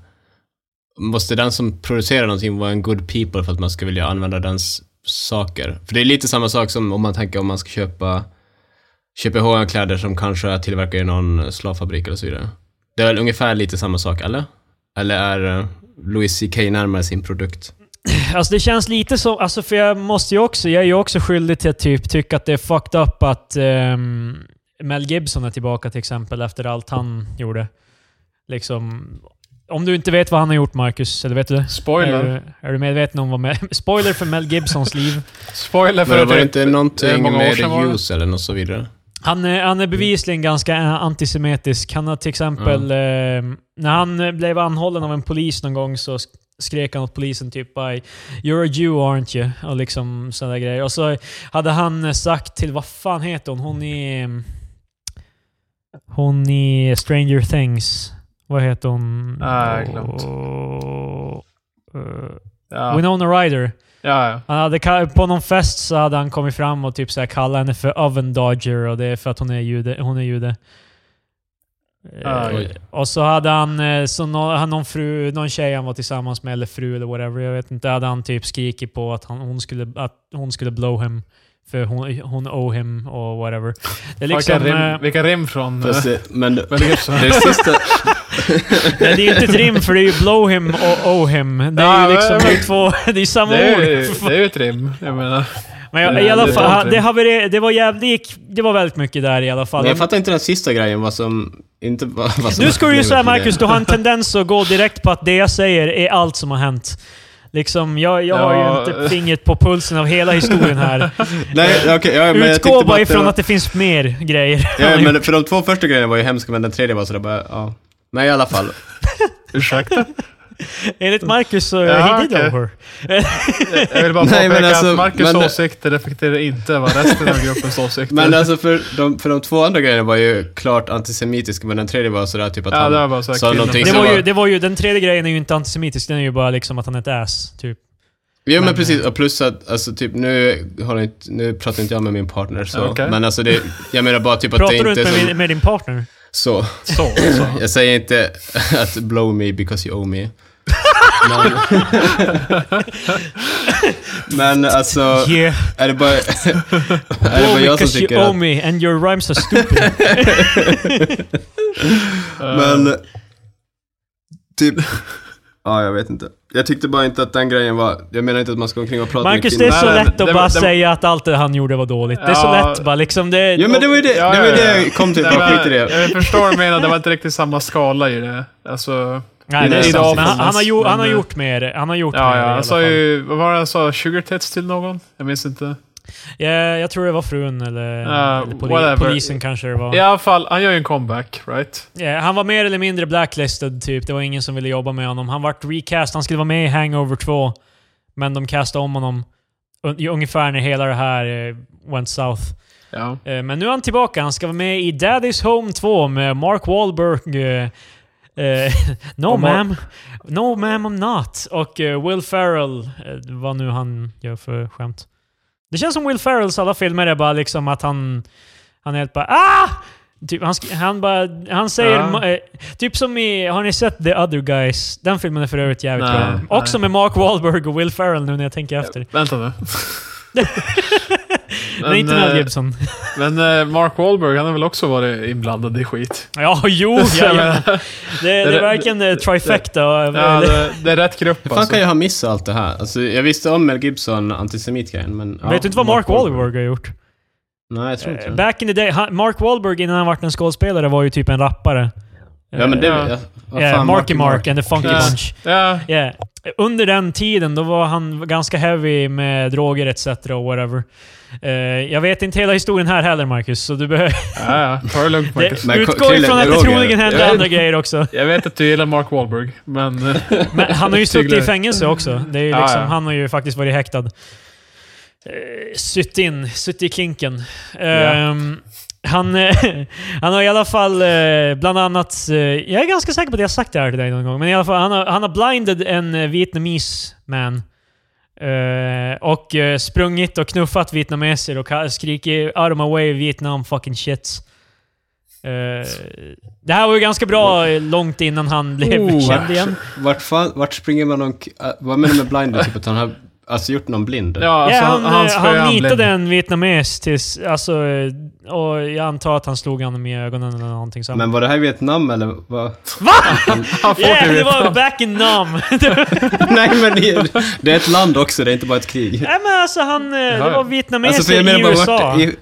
måste den som producerar någonting vara en good people för att man ska vilja använda dens saker? För det är lite samma sak som om man tänker om man ska köpa, köpa hm kläder som kanske är tillverkade i någon slavfabrik eller så vidare. Det är väl ungefär lite samma sak, eller? Eller är Louis CK närmare sin produkt? Alltså det känns lite som, alltså för jag måste ju också, jag är ju också skyldig till att typ tycka att det är fucked up att ehm, Mel Gibson är tillbaka till exempel efter allt han gjorde. Liksom, om du inte vet vad han har gjort Marcus, eller vet du det? Är, Spoiler. du- är du medveten om vad Mel, Spoiler för Mel Gibsons liv. Spoiler för Men det att var det- inte är någonting med det. ljus eller något så vidare? Han är, han är bevisligen ganska eh, antisemitisk. Han har till exempel, eh, när han eh, blev anhållen av en polis någon gång så sk- skrek han åt polisen typ bara “You're a Jew aren't you?” och liksom sådana grejer. Och så hade han eh, sagt till, vad fan heter hon? Hon i... Hon i Stranger Things. Vad heter hon? Ah, jag har glömt. Eh, Ja. Winona Ryder. Ja, ja. Han hade, på någon fest så hade han kommit fram och typ så här kallat henne för oven dodger och det är för att hon är jude. Hon är jude. Oj. och så hade han, eh, så nå- han någon, fru, någon tjej han var tillsammans med, eller fru eller whatever, jag vet inte, hade han typ skrikit på att, han, hon, skulle, att hon skulle blow him. För hon, hon owe him och whatever. Det är liksom... vilka, rim, eh, vilka rim från... Det, men Gibson. det sista... nej, det är inte ett rim för det är ju blow him och owe him. Det är Ja, ju liksom, men- det två, det är samma det, är, ord. det är ju ett rim. Jag menar. Men jag, i alla det fall, det, haveri, det, var jävligt, det, gick, det var väldigt mycket där i alla fall. Men jag fattar inte den sista grejen, vad som... Inte vad, vad som Nu ska du ju säga Marcus, det. du har en tendens att gå direkt på att det jag säger är allt som har hänt. Liksom, jag, jag har Ja. ju inte fingret på pulsen av hela historien här. Nej, okej, ja, men jag Utgå bara att det ifrån var- att det finns mer grejer. Ja, men för de två första grejerna var ju hemska, men den tredje var sådär bara, ja. Men i alla fall. Ursäkta? Enligt Marcus så Ja, he did her. Jag vill bara Nej, påpeka alltså, att Marcus men- åsikter reflekterar inte vad resten av gruppens åsikter. Men alltså för de, för de två andra grejerna var ju klart antisemitiska, men den tredje var sådär typ att Ja, han det var så sa någonting Det som var, ju, det var ju, den tredje grejen är ju inte antisemitisk, den är ju bara liksom att han är ett ass. Typ. Jo men Men, precis, och plus att alltså typ nu, har jag inte, nu pratar inte jag med min partner så, Okej. men alltså det, jag menar bara typ att Pratar det du inte inte är med, som, med din partner? Så. Så, så. Jag säger inte att blow me because you owe me. Men, men alltså, Yeah. är det bara, är det bara jag som because you tycker owe att, me and your rhymes are stupid. men typ, ja jag vet inte. Jag tyckte bara inte att den grejen var, jag menar inte att man ska omkring och prata Marcus, med det är kvinnor. så lätt att bara säga att allt det han gjorde var dåligt. Det är så lätt bara liksom. Det, Ja men det var ju det, Ja, det var ja, det ja. jag kom till, bara skit i det. Jag förstår vad du menar, det var inte riktigt samma skala i det. Alltså... Nej, I det är avfallet, Men han, han, har gjort, han har gjort mer. Han har gjort Ja, mer i ja. alla Han sa fall. ju... Vad var det han sa? Sugar tits till någon? Jag minns inte. Ja, jag tror det var frun eller, Ja, eller poli, polisen kanske det var. I alla fall, han gör ju en comeback, right? Ja, han var mer eller mindre blacklisted typ. Det var ingen som ville jobba med honom. Han vart recast. Han skulle vara med i Hangover 2. Men de castade om honom un- ungefär när hela det här eh, went south. Ja. Eh, Men nu är han tillbaka. Han ska vara med i Daddy's Home 2 med Mark Wahlberg. eh, no ma'am. No ma'am I'm not. Och Will Ferrell. vad nu han gör för skämt. Det känns som Will Ferrells alla filmer är bara liksom att han... Han är helt bara ah! Typ, han, han, bara, han säger... Ja. eh, typ som i... Har ni sett The Other Guys? Den filmen är för övrigt jävligt Nej, bra. nej. Också med Mark Wahlberg och Will Ferrell nu när jag tänker efter. Vänta nu. Men, inte Mel eh, Gibson. Men eh, Mark Wahlberg, han har väl också varit inblandad i skit? Ja, jo! Ja, ja. Det, det är det- verkligen eh, trifecta. Ja, det, det är rätt grupp Hur fan alltså. kan jag ha missat allt det här? Alltså, jag visste om Mel Gibson, antisemitgrejen, men... ja, Vet du inte vad Mark Wahlberg har gjort? Nej, jag tror inte. Back in the day, Mark Wahlberg innan han vart en skådespelare var ju typ en rappare. Ja, men det... Ja. Ja, vad fan, Marky Mark and the Funky Ja. Bunch. Ja, Ja. Under den tiden, då var han ganska heavy med droger etc. och whatever. Eh, jag vet inte hela historien här heller Marcus, så du behöver... ja, ja. Ta det lugnt Marcus. Det, utgår ifrån att det troligen hände andra grejer också. Jag vet att du gillar Mark Wahlberg, men... Men han har ju suttit i fängelser också. Det är ju Ja, liksom, ja. Han har ju faktiskt varit häktad. Uh, Sytt in, sytt i kinken. Ehm, han, eh, han har i alla fall eh, bland annat... eh, jag är ganska säker på att jag sagt det här till dig någon gång, men i alla fall han har, han har blinded en uh, vietnames man. Och sprungit och knuffat vietnameser och skrikit “Out of my way Vietnam fucking shit”. Eh, det här var ju ganska bra långt innan han blev Oh, känd igen. Vart, fan, vart springer man k- äh, vad menar du med blind? typ att han har alltså, gjort någon blind? Ja, alltså, ja, han, han, eh, spöade han nitade en vietnames tills... Alltså, eh, och jag antar att han slog honom i ögonen eller någonting sånt. Men var det här i Vietnam eller vad? Va? Han Yeah, det var back in Nam! Nej men det, det är ett land också, det är inte bara ett krig. Nej men alltså han... eh, Det var vietnameser Alltså för jag i menar bara USA. I,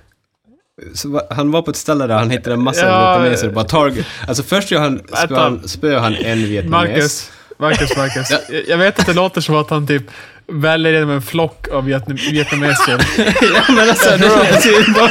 så, han var på ett ställe där han hittade en massa Ja, vietnameser och bara target. Alltså först gör han, spöar han, spöar han en vietnames. Marcus, Marcus, Marcus. Ja. Jag- Jag vet att det låter som att han typ väljer genom en flock av vietnam vietnameser. ja men alltså, det, alltså jag,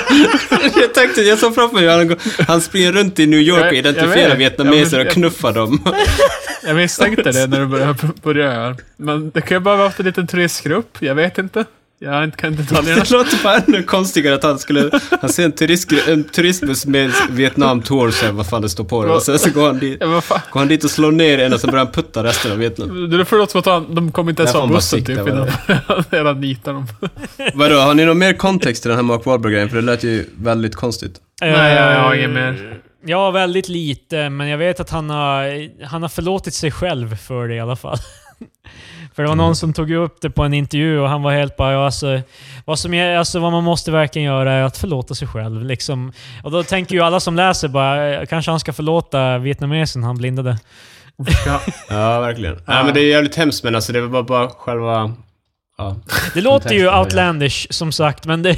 jag tänkte, jag såg framför mig han, han springer runt i New York och Jag- jag identifierar vet. vietnameser Jag- och knuffar dem. Jag misstänkte det när du började började. Men det kan ju bara ha haft en liten turistgrupp. Jag vet inte. Jag inte- kan inte detaljerna. Det låter bara ännu konstigare att han skulle... Han ser en, turist, en turistbuss med Vietnam Tours, vad fan det står på det. Och sen så går han dit, Ja, går han dit och slår ner en och så börjar han putta resten av Vietnam. Det låter som att han, de kommer inte ens bara bussen typ vad innan han redan nitar dem. Vadå, har ni någon mer kontext till den här Mark Wahlberg-grejen? För det lät ju väldigt konstigt. Nej, jag- jag har inget mer. Ja, väldigt lite, men jag vet att han har, han har förlåtit sig själv för det i alla fall. För det var någon som tog upp det på en intervju och han var helt bara ja, alltså, vad, som är, alltså, vad man måste verkligen göra är att förlåta sig själv. Liksom. Och då tänker ju alla som läser bara, eh, kanske han ska förlåta vietnamesen han blindade. Ja. Ja, verkligen. Ja. Nej, men det är jävligt hemskt, men alltså det var bara, bara själva... ja. Det låter ju ja. outlandish, som sagt, men det,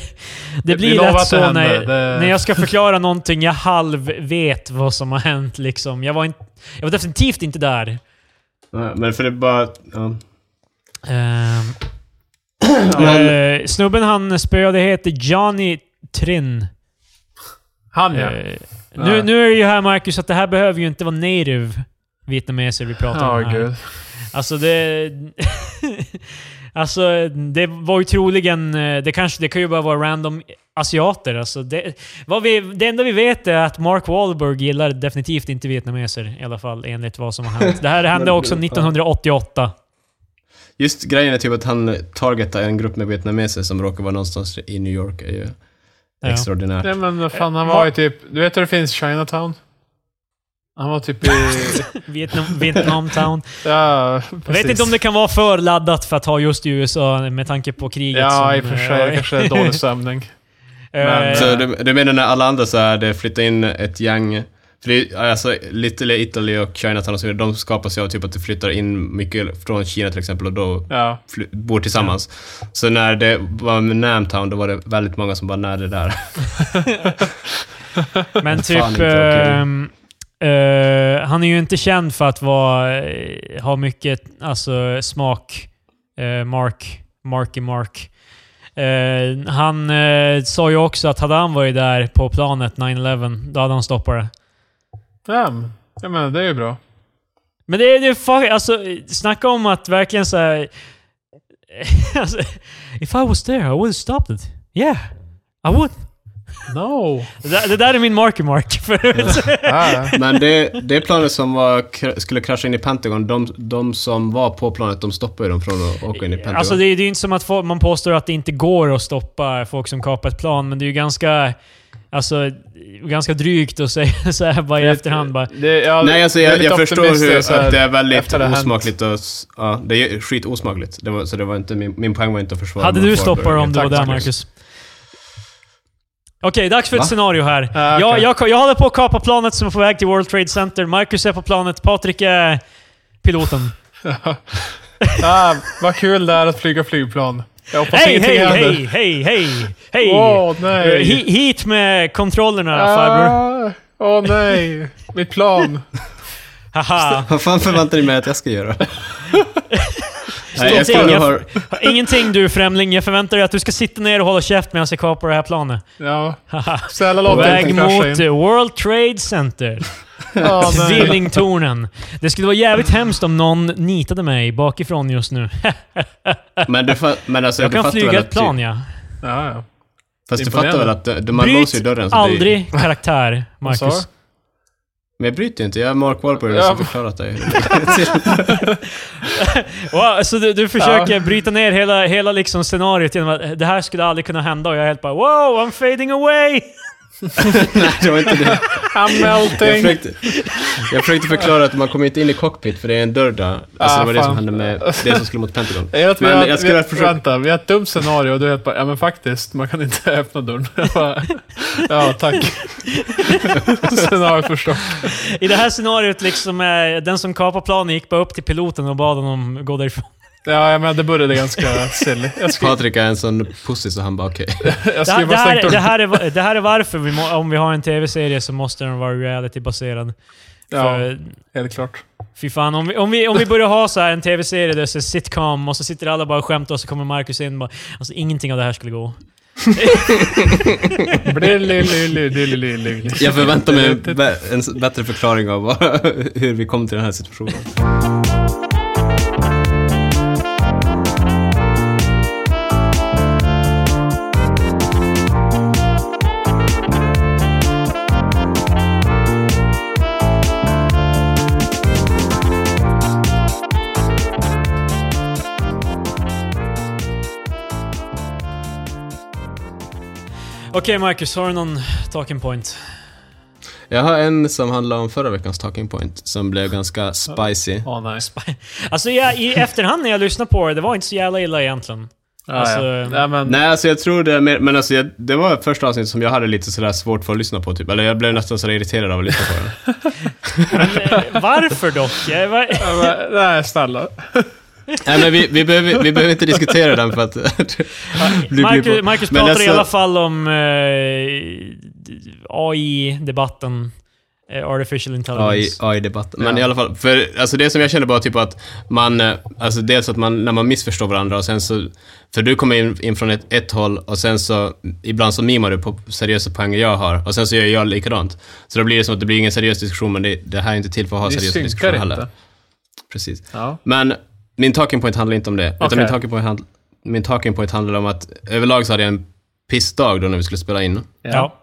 det blir lätt så händer. när, Det- när jag ska förklara någonting jag halv vet vad som har hänt. Liksom. Jag, var inte, jag var definitivt inte där. Ja, Men för det är bara... Ja. Ehm, Men- eh, snubben han spöade heter Johnny Trin. Han ja. Eh, nu, Ja. nu är det ju här Marcus att det här behöver ju inte vara native vietnameser vi pratar Ja, om här. gud. Alltså det... alltså det var ju troligen... eh, Det, kanske, det kan ju bara vara random asiater. Alltså det, vad vi, det enda vi vet är att Mark Wahlberg gillar definitivt inte vietnameser. I alla fall enligt vad som har hänt. Det här hände också 1988. Just grejen är typ att han targetar en grupp med vietnameser som råkar vara någonstans i New York är ju Ja. extraordinärt. Nej men fan, han var ju typ... Du vet hur det finns Chinatown? Han var typ i... Vietnam, Vietnam Town. ja, Jag vet inte om det kan vara för laddat för att ha just i USA med tanke på kriget Ja, som... i och för sig. eh, Det kanske är dålig stämning. eh, men- Så du, du menar när alla andra så här, det flyttar in ett gäng för det, alltså, Little Italy och Chinatown och så vidare, de skapas ju av typ att det flyttar in mycket från Kina till exempel och då Ja. bor tillsammans. Så när det var med Namtown, då var det väldigt många som bara, nej det där. Men typ... inte okej. ehm, eh, han är ju inte känd för att vara, eh, ha mycket alltså, smak. Eh, Mark. Marky Mark. Eh, han sa ju också att hade han varit där på planet 9-11, då hade han stoppat det. Ja, men- jag menar, det är ju bra. Men det är fuck, alltså snacka om att verkligen såhär... alltså, if I was there I would have stopped it. Yeah, I would. No. Det, där- det där är min marky mark. För, Ja, Men det, det planet som var, skulle krascha in i Pentagon, de, de som var på planet, de stoppade ju dem från att åka in i Pentagon. Alltså det, är- det är ju inte som att få, man påstår att det inte går att stoppa folk som kapar ett plan, men det är ju ganska... Alltså, ganska drygt att säga så här bara i efterhand bara. Det, ja, Nej, alltså jag, jag förstår hur, så här att det är väldigt osmakligt och... Ja, det är skitosmakligt. Det var, så det var inte, min, min poäng var inte att försvara Hade du stoppat om du var där, Marcus. Okej, dags för ett Va? scenario här. Ja, jag, okej. jag, jag håller på att kapa planet som är på väg till World Trade Center. Marcus är på planet. Patrik är piloten. ah, vad kul det är att flyga flygplan. Jag hoppas Hej, ingenting hej, händer. hej, hej, hej, hej! Åh, nej. Eh, hi- hit med kontrollerna, farbror. Ah, Åh nej, mitt plan. Haha. Vad fan förväntar ni mig att jag ska göra? Nej, jag Jag, ha... ingenting du främling. Jag förväntar dig att du ska sitta ner och hålla käft medan jag kapar det här planet. Ja, På väg mot in. eh, World Trade Center. Tvillingtornen. Det skulle vara jävligt hemskt om någon nitade mig bakifrån just nu. Men, du, fa- men alltså, Jag du kan fattar flyga väl ett att- plan, ja. Ja, ja. Fast du fattar väl att de, de, man låser ju Bryt dörren. Så det är, aldrig karaktär, Vad sa Marcus. du? men jag bryter inte. Jag är Mark Wahlberg Ja. som förklarat dig. Wow, så du, du försöker bryta ner hela, hela liksom scenariot genom att det här skulle aldrig kunna hända och jag är helt bara wow, I'm fading away! Nej, det var inte det. I'm Jag melting. försökte, jag försökte förklara att man kommer inte in i cockpit för det är en dörr där. Alltså Ah, det var det fan. som hände med det som skulle mot Pentagon. Jag vet, vi Men har, jag skulle vi, försöka- Vänta, vi har ett dumt scenario och du är helt bara, ja men faktiskt, man kan inte öppna dörren. Jag bara, ja, tack. Scenario förstått. I det här scenariot liksom, eh, den som kapar planen gick bara upp till piloten och bad honom gå därifrån. Ja, jag menar det började ganska silly. Skrev... Patrik är en sån pussy så han bara okej. Okay. det, här, det, det, är, det här är varför vi må, om vi har en tv-serie så måste den vara reality-baserad. ja, helt klart. Fy fan, om vi, om vi, om vi börjar ha så en tv-serie där det är sitcom och så sitter alla bara och skämtar och så kommer Marcus in och bara alltså ingenting av det här skulle gå. Jag förväntar mig en bättre förklaring av hur vi kom till den här situationen. Okej Marcus, har du någon talking point? Jag har en som handlar om förra veckans talking point, som blev ganska spicy. Åh nej. Alltså jag, i efterhand när jag lyssnade på det, det var inte så jävla illa egentligen. Ja, Alltså, ja. Nej, men, Nej, alltså jag tror det mer, men alltså jag, det var första avsnittet som jag hade lite sådär svårt för att lyssna på typ. Eller jag blev nästan sådär irriterad av att lyssna på det. Men, eh, varför dock? Jag, var, Ja, men, nej, snälla. Nej, men vi, vi, behöver, vi behöver inte diskutera den för att... Marcus, Marcus pratar alltså- i alla fall om eh, AI-debatten. Eh, Artificial Intelligence. AI, AI-debatten. Men Ja. i alla fall, för alltså det som jag känner bara typ att man, eh, alltså dels att man, när man missförstår varandra och sen så, för du kommer in, in från ett, ett håll och sen så, ibland så mimar du på seriösa poänger jag har och sen så gör jag likadant. Så då blir det som att det blir ingen seriös diskussion, men det, det här är inte till för att ha Vi seriösa synkar diskussioner inte. heller. Precis. Ja. Men min talking point handlar inte om det. Okej. Utan min talking point, hand, min talking point handlar om att överlag så hade jag en pissdag då när vi skulle spela in. Ja.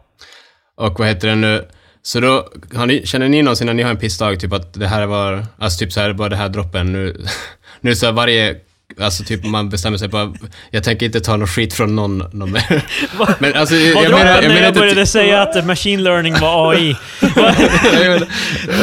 Och vad heter det nu? Så då, har ni, känner ni någonsin när ni har en pissdag, typ att det här var, alltså typ så här, bara det här droppen, nu, nu så här varje, alltså typ man bestämmer sig bara, jag tänker inte ta någon skit från någon, någon mer. Men alltså, Vad jag droppen menar, jag när menar jag inte... började säga att machine learning var AI. jag jag alltså,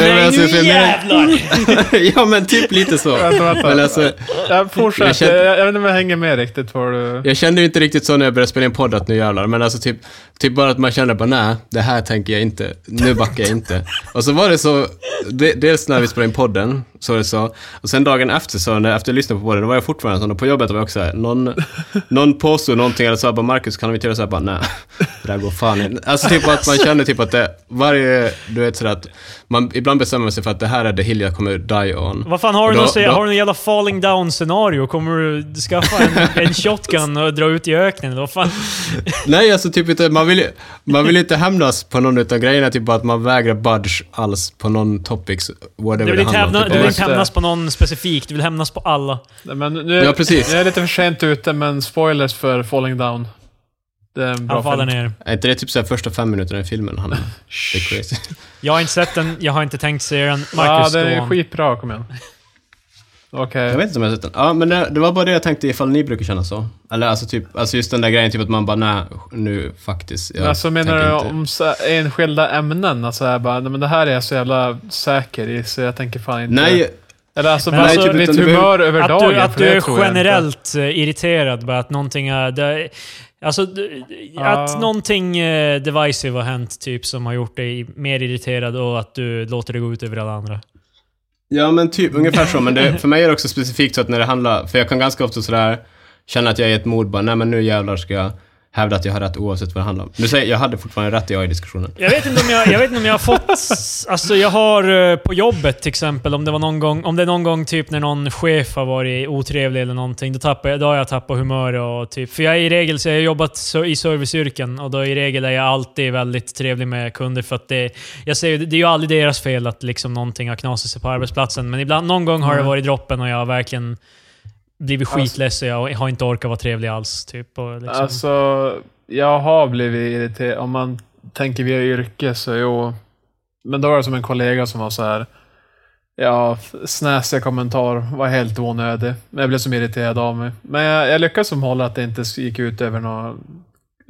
Nej, för nu jag menar, jävlar! ja men typ lite så. Vänta, vänta. Men alltså, Ja, fortsätt. Jag Jag, känner- jag, vet inte om jag hänger med riktigt vad du... Jag kände ju inte riktigt så när jag började spela in podd att nu jävlar, men alltså typ, typ bara att man känner bara nej, det här tänker jag inte, nu backar jag inte. Och så var det så, de, dels när vi spelade in podden, så det så, och sen dagen efter så, när, efter jag lyssnade på podden, då var jag fortfarande sån, och på jobbet var jag också så här, någon, någon påstod någonting eller sa bara Marcus kan vi göra så här, bara nej, det där går fan inte. Alltså typ att man känner typ att det, varje, du vet sådär att, man ibland bestämmer man sig för att det här är the hill jag kommer die on. Vad fan, har du då- något, säga? då- har du någon jävla falling down-scenario? Kommer du skaffa en, en shotgun och dra ut i öknen? Eller vad fan? Nej, alltså typ inte, man vill, man vill inte hämnas på någon utan grejen är typ bara att man vägrar budge alls på någon topics, whatever Du vill det hämna, om. du vill Typ. inte hämnas på någon specifik, du vill hämnas på alla. Nej, Men nu, Ja, precis. Jag är lite för sent ute, men spoilers för Falling Down. Det är en bra Han faller film. ner. Är inte det typ så här första fem minuterna i filmen? Han, det är crazy. Jag har inte sett den, jag har inte tänkt se den. Ja, Marcus, det go är skitbra. Kom igen. Okej. Jag vet inte om jag har sett den. Ja, men det, det var bara det jag tänkte ifall ni brukar känna så. Eller alltså typ, alltså just den där grejen typ att man bara nej, nu faktiskt. Jag Alltså menar du inte. om så, enskilda ämnen? Alltså jag bara, nej, men det här är jag så jävla säker i, så jag tänker fan inte... Nej, Eller alltså, Men bara alltså, typ, du humör över Att dagen. du, att du är generellt eh, irriterad bara att någonting är... Det, alltså, att någonting eh, divisive har hänt, typ, som har gjort dig mer irriterad och att du låter det gå ut över alla andra. Ja men typ ungefär så, men det, för mig är det också specifikt så att när det handlar, för jag kan ganska ofta sådär känna att jag är i ett mod bara, nej men nu jävlar ska jag hävda att jag har rätt oavsett vad det handlar om. Nu säger jag hade fortfarande rätt i AI-diskussionen. Jag vet inte om jag, jag, vet inte om jag har fått... Alltså jag har eh, på jobbet till exempel, om det var någon gång, om det är någon gång typ när någon chef har varit otrevlig eller någonting, då, tappar jag, då har jag tappat humör och typ... För jag är i regel, så jag har jobbat i serviceyrken och då i regel är jag alltid väldigt trevlig med kunder för att det... Jag säger det är ju aldrig deras fel att liksom någonting har knasat sig på arbetsplatsen, men ibland, någon gång har det varit droppen och jag har verkligen blivit Alltså- skitledsen och jag har inte orkat vara trevlig alls. Typ, och liksom. Alltså, jag har blivit irriterad. Om man tänker via yrke så jo. Men då var det som en kollega som var så här. Ja, snäsiga kommentar var helt onödig. Men jag blev som irriterad av mig. Men jag, jag lyckades som hålla att det inte gick ut över något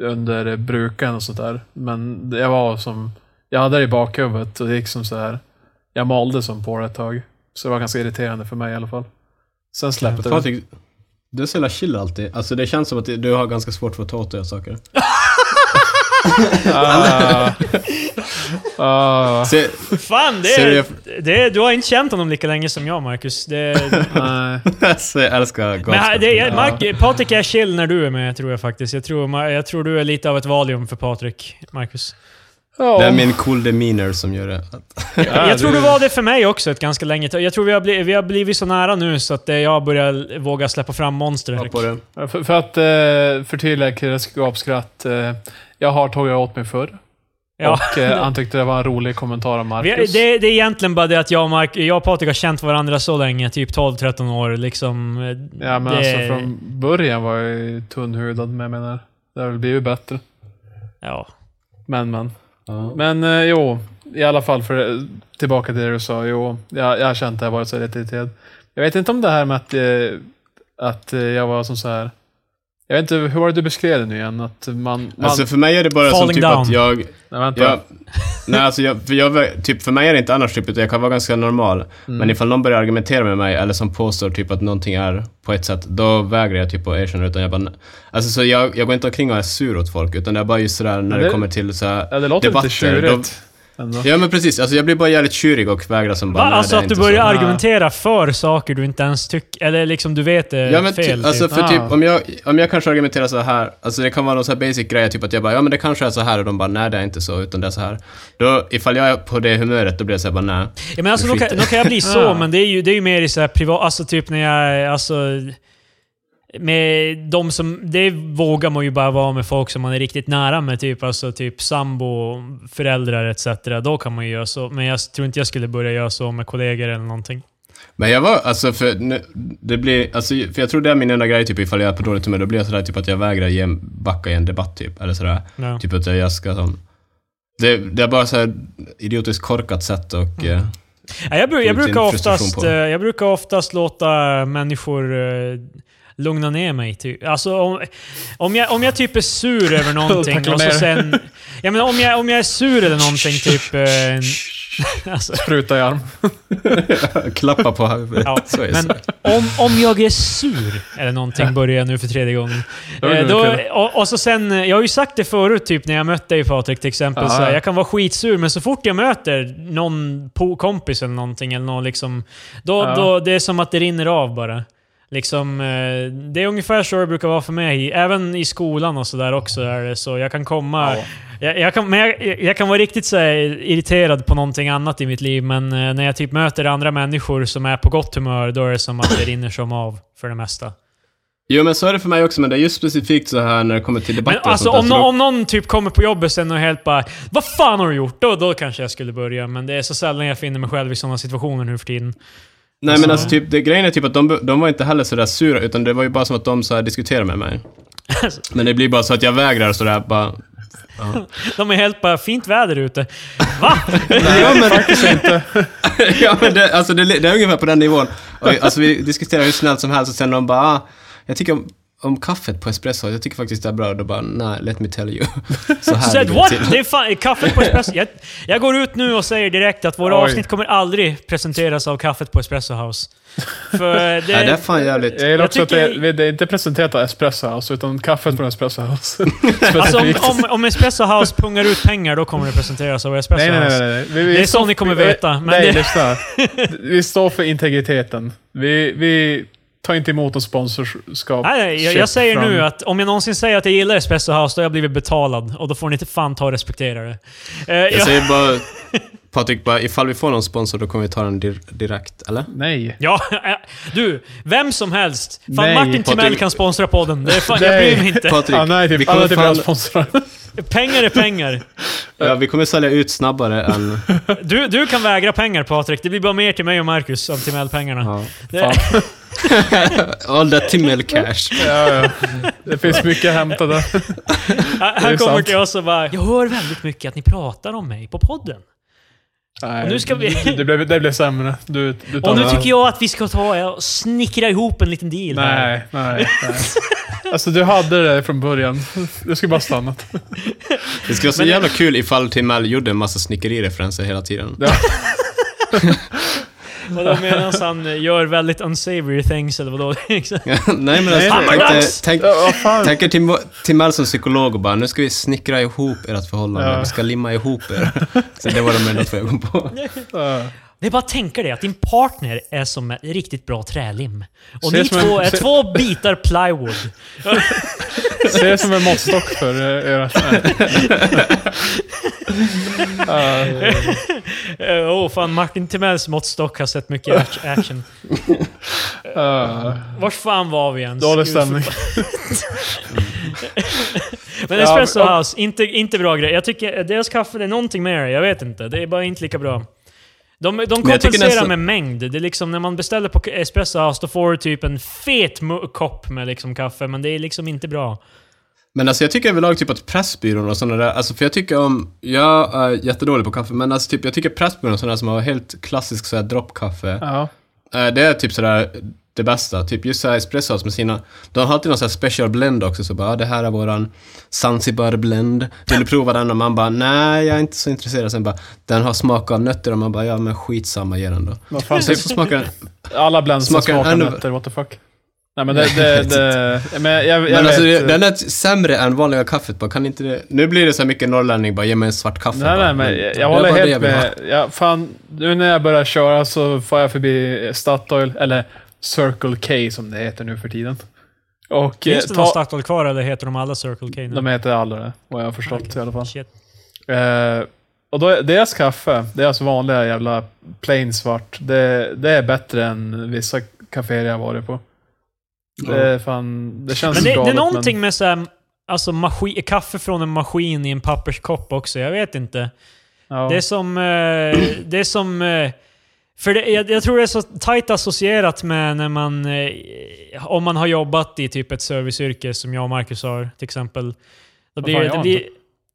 under bruken och sådär. Men jag var som, jag hade det i bakhuvudet och det gick som så här. Jag malde som på det ett tag. Så det var ganska irriterande för mig i alla fall. Sen släppte det. Patrik, du är så jävla chill alltid. Alltså det känns som att du har ganska svårt för att ta åt dig saker. Ah. Ah. Se, Fan, det Ser är, det är, du har inte känt honom lika länge som jag, Marcus. Det, alltså, jag älskar Men det. Mark, Patrik är chill när du är med, tror jag faktiskt. Jag tror, jag tror du är lite av ett valium för Patrik, Marcus. Ja. Det är min cool demeanor som gör det. Ja, jag tror du- du var det för mig också ett ganska länge tag. Jag tror vi har, blivit, vi har blivit så nära nu så att eh, jag börjar våga släppa fram monster. Ja, på det. För, för att eh, förtydliga Kirres gapskratt. Eh, jag har tagit åt mig förr. Ja. Och eh, han tyckte det var en rolig kommentar av Vi, Marcus. det, det är egentligen bara det att jag och, Mark, jag och Patrik har känt varandra så länge, typ 12-13 år. Liksom, Ja, men det, alltså från början var jag ju tunnhudad, men jag menar, det har väl blivit bättre. Ja. Men, men. Ja. Men eh, jo, i alla fall för tillbaka till det du sa. Jo, jag, jag har känt att jag varit så irriterad. Jag vet inte om det här med att, eh, att eh, jag var som så här. Jag vet inte, hur var det du beskrev det nu igen? Att man... man Alltså för mig är det bara som typ down. att jag... nej, vänta. jag nej, alltså jag, för jag, typ för mig är det inte annars typ, utan jag kan vara ganska normal. Mm. Men ifall någon börjar argumentera med mig eller som påstår typ att någonting är på ett sätt, då vägrar jag typ att erkänna det, utan jag bara... Alltså så jag, jag går inte omkring och är sur åt folk, utan det är bara just sådär när det, det- kommer till så här ja, det låter debatter, lite tjurigt. Ändå. Ja men precis, alltså jag blir bara jävligt tjurig och vägrar som bara Va? Alltså är att du börjar så. argumentera för saker du inte ens tycker... Eller liksom du vet det Ja men fel. ty, alltså typ. för typ Ah. om jag, om jag kanske argumenterar så här, alltså det kan vara någon så här basic grej, typ att jag bara ja men det kanske är så här och de bara nej det är inte så utan det är så här. Då, ifall jag är på det humöret då blir jag så här bara nej. Ja, men alltså, då, kan, då kan jag bli så, Ja. men det är ju, det är ju mer i så här privat... Alltså typ när jag... Alltså, med de som... Det vågar man ju bara vara med folk som man är riktigt nära med. Typ, alltså, typ sambo, föräldrar etc. Då kan man ju göra så. Men jag tror inte jag skulle börja göra så med kollegor eller någonting. Men jag var, alltså för nu, det blir, alltså för jag tror det är min enda grej typ ifall jag är på dåligt humör, då blir jag sådär typ att jag vägrar ge, backa i en debatt typ, eller sådär. Ja. Typ att jag ska som... Det, det är bara så här idiotiskt korkat sätt och... Mm. eh, Ja, jag, bru- jag, brukar oftast, på. eh, jag brukar oftast låta människor eh, lugna ner mig. Typ. Alltså, om, om, jag, om jag typ är sur över någonting och så sen... Ja, men om, jag, om jag är sur eller någonting, typ... Eh, alltså, Spruta i arm. klappa på huvudet. Ja, så är det. men om, om jag är sur, eller någonting, börjar jag nu för tredje gången. Eh, då, och, och så sen, eh, jag har ju sagt det förut, typ när jag mötte dig Patrik till exempel. Så här, ja. jag kan vara skitsur, men så fort jag möter någon kompis eller någonting, eller någon liksom, då, Ja. då, det är som att det rinner av bara. Liksom, eh, det är ungefär så det brukar vara för mig. Även i skolan och sådär också är det så. Jag kan komma... Ja. Jag, jag, kan, men jag, jag kan vara riktigt så irriterad på någonting annat i mitt liv, men eh, när jag typ möter andra människor som är på gott humör, då är det som att det rinner som av för det mesta. Jo men så är det för mig också, men det är just specifikt så här när det kommer till Men debatter och alltså sånt där, om, så nå- då- om någon typ kommer på jobbet sen och helt bara Vad fan har du gjort? Då, då kanske jag skulle börja, men det är så sällan jag finner mig själv i sådana situationer nu för tiden. Nej men Alltså- alltså typ, det, grejen är typ att de, de var inte heller sådär sura, utan det var ju bara som att de så här diskuterade med mig. Alltså. Men det blir bara så att jag vägrar sådär bara... De är helt bara, fint väder ute. Va? ja men faktiskt inte. ja men det, alltså det, det är ungefär på den nivån. Och, alltså vi diskuterar hur snällt som helst och sen de bara, ah, jag tycker om, kaffet på espresso, jag tycker faktiskt det är bra. Då bara, nej, let me tell you. Så här Said what? till. Det är fan, kaffet på Espresso... Jag, jag går ut nu och säger direkt att våra Oj. avsnitt kommer aldrig presenteras av kaffet på Espresso House. För det... Nej, det är fan jävligt... Jag gillar Jag också att det, det är inte presenterat av Espresso House, utan kaffet från Espresso House. Alltså om, om, om Espresso House pungar ut pengar, då kommer det presenteras av Espresso Nej, nej, House. nej. nej. Vi, vi Det är så ni kommer vi- veta, men nej, det- lyssna. Vi står för integriteten. Vi, vi tar inte emot någon sponsorskap. Nej, nej, jag, jag säger från- nu att om jag någonsin säger att jag gillar Espresso House, då har jag blivit betalad. Och då får ni inte fan ta och respektera det. Eh, Jag jag, säger bara, Patrik, bara, ifall vi får någon sponsor då kommer vi ta den dir direkt, eller? Nej. ja, eh, du, vem som helst. Fan, Nej, Martin Timell kan sponsra podden. Det är fan, jag Nej. bryr mig inte. Patrik, är vi typ alla kommer, av fan, sponsorer. Pengar är pengar. ja, vi kommer sälja ut snabbare än... Du, du kan vägra pengar Patrik. Det blir bara mer till mig och Marcus av Timell-pengarna. Ja. Det-. All that Timmel cash. Ja, ja. Det finns mycket att hämta där. Han kommer sant. till oss och bara “Jag hör väldigt mycket att ni pratar om mig på podden. Nej, Och nu ska vi- Det blev, det blev sämre. Du, du tar Och nu det. tycker jag att vi ska ta och snickra ihop en liten deal här. Nej, nej, nej. Alltså du hade det från början. Du skulle bara stannat. Det skulle vara så Men- jävla kul ifall Timmel gjorde en massa snickerireferenser hela tiden. Ja. Vadå medan han gör väldigt unsavory things eller vadå? Exakt. Nej men alltså, tänk, Hammardags! tänk, Ja, vad fan. tänk er Tim, som psykolog och bara nu ska vi snickra ihop ert förhållande, Ja. vi ska limma ihop er. Så det var de enda två jag kom på. Ja. Det är bara att tänka dig att din partner är som ett riktigt bra trälim. Och ni en- två är se- två bitar plywood. Se det som en måttstock för eh, ert... nej. Åh oh, fan, Martin Timells måttstock har sett mycket act- action. Ja. Vart fan var vi ens? Dålig stämning. Men Ja, Espresso men- House, inte, inte bra grej. Jag tycker deras kaffe, det är någonting med det. Jag vet inte. Det är bara inte lika bra. De, de kompenserar nästan- med mängd. Det är liksom när man beställer på Espresso då får du typ en fet kopp med liksom kaffe, men det är liksom inte bra. Men alltså jag tycker överlag typ att Pressbyrån och sådana där, alltså för jag tycker om, jag är jättedålig på kaffe, men alltså typ jag tycker Pressbyrån och sådana där som har helt klassisk såhär droppkaffe, Ja. eh, det är typ sådär det bästa. Typ just såhär espresso House med sina, de har alltid någon sån här special blend också, så bara, ah, det här är våran Zanzibar blend. Vill du prova den? Och man bara, nej jag är inte så intresserad. Sen bara, den har smak av nötter och man bara, ja men skitsamma, ge den då. Vad fan, så smakar alla blends Smakar smakar, nötter, what the fuck. Nej men det... det, det men jag, jag Men vet, alltså, det- den är sämre än vanliga kaffet. Man kan inte det... Nu blir det så mycket norrlänning, bara ge mig en svart kaffe. Nej, bara. nej, men jag, jag håller bara helt med. Ja, fan, nu när jag börjar köra så får jag förbi Statoil, eller Circle K som det heter nu för tiden. Och eh, Finns det ta- någon Statoil kvar eller heter de alla Circle K nu? De heter alla det, vad jag har förstått i alla fall. Shit. Eh, och då, är- deras kaffe, deras vanliga jävla plain svart, det, det är bättre än vissa kaféer jag har varit på. Det, är fan, det känns Men det, det galet, är någonting med så här, alltså maskin, kaffe från en maskin i en papperskopp också. Jag vet inte. ja. Det är som... Eh, det är som... Eh, för det, jag, jag tror det är så tajt associerat med när man... Eh, om man har jobbat i typ ett serviceyrke som jag och Marcus har till exempel. Då blir det... det blir,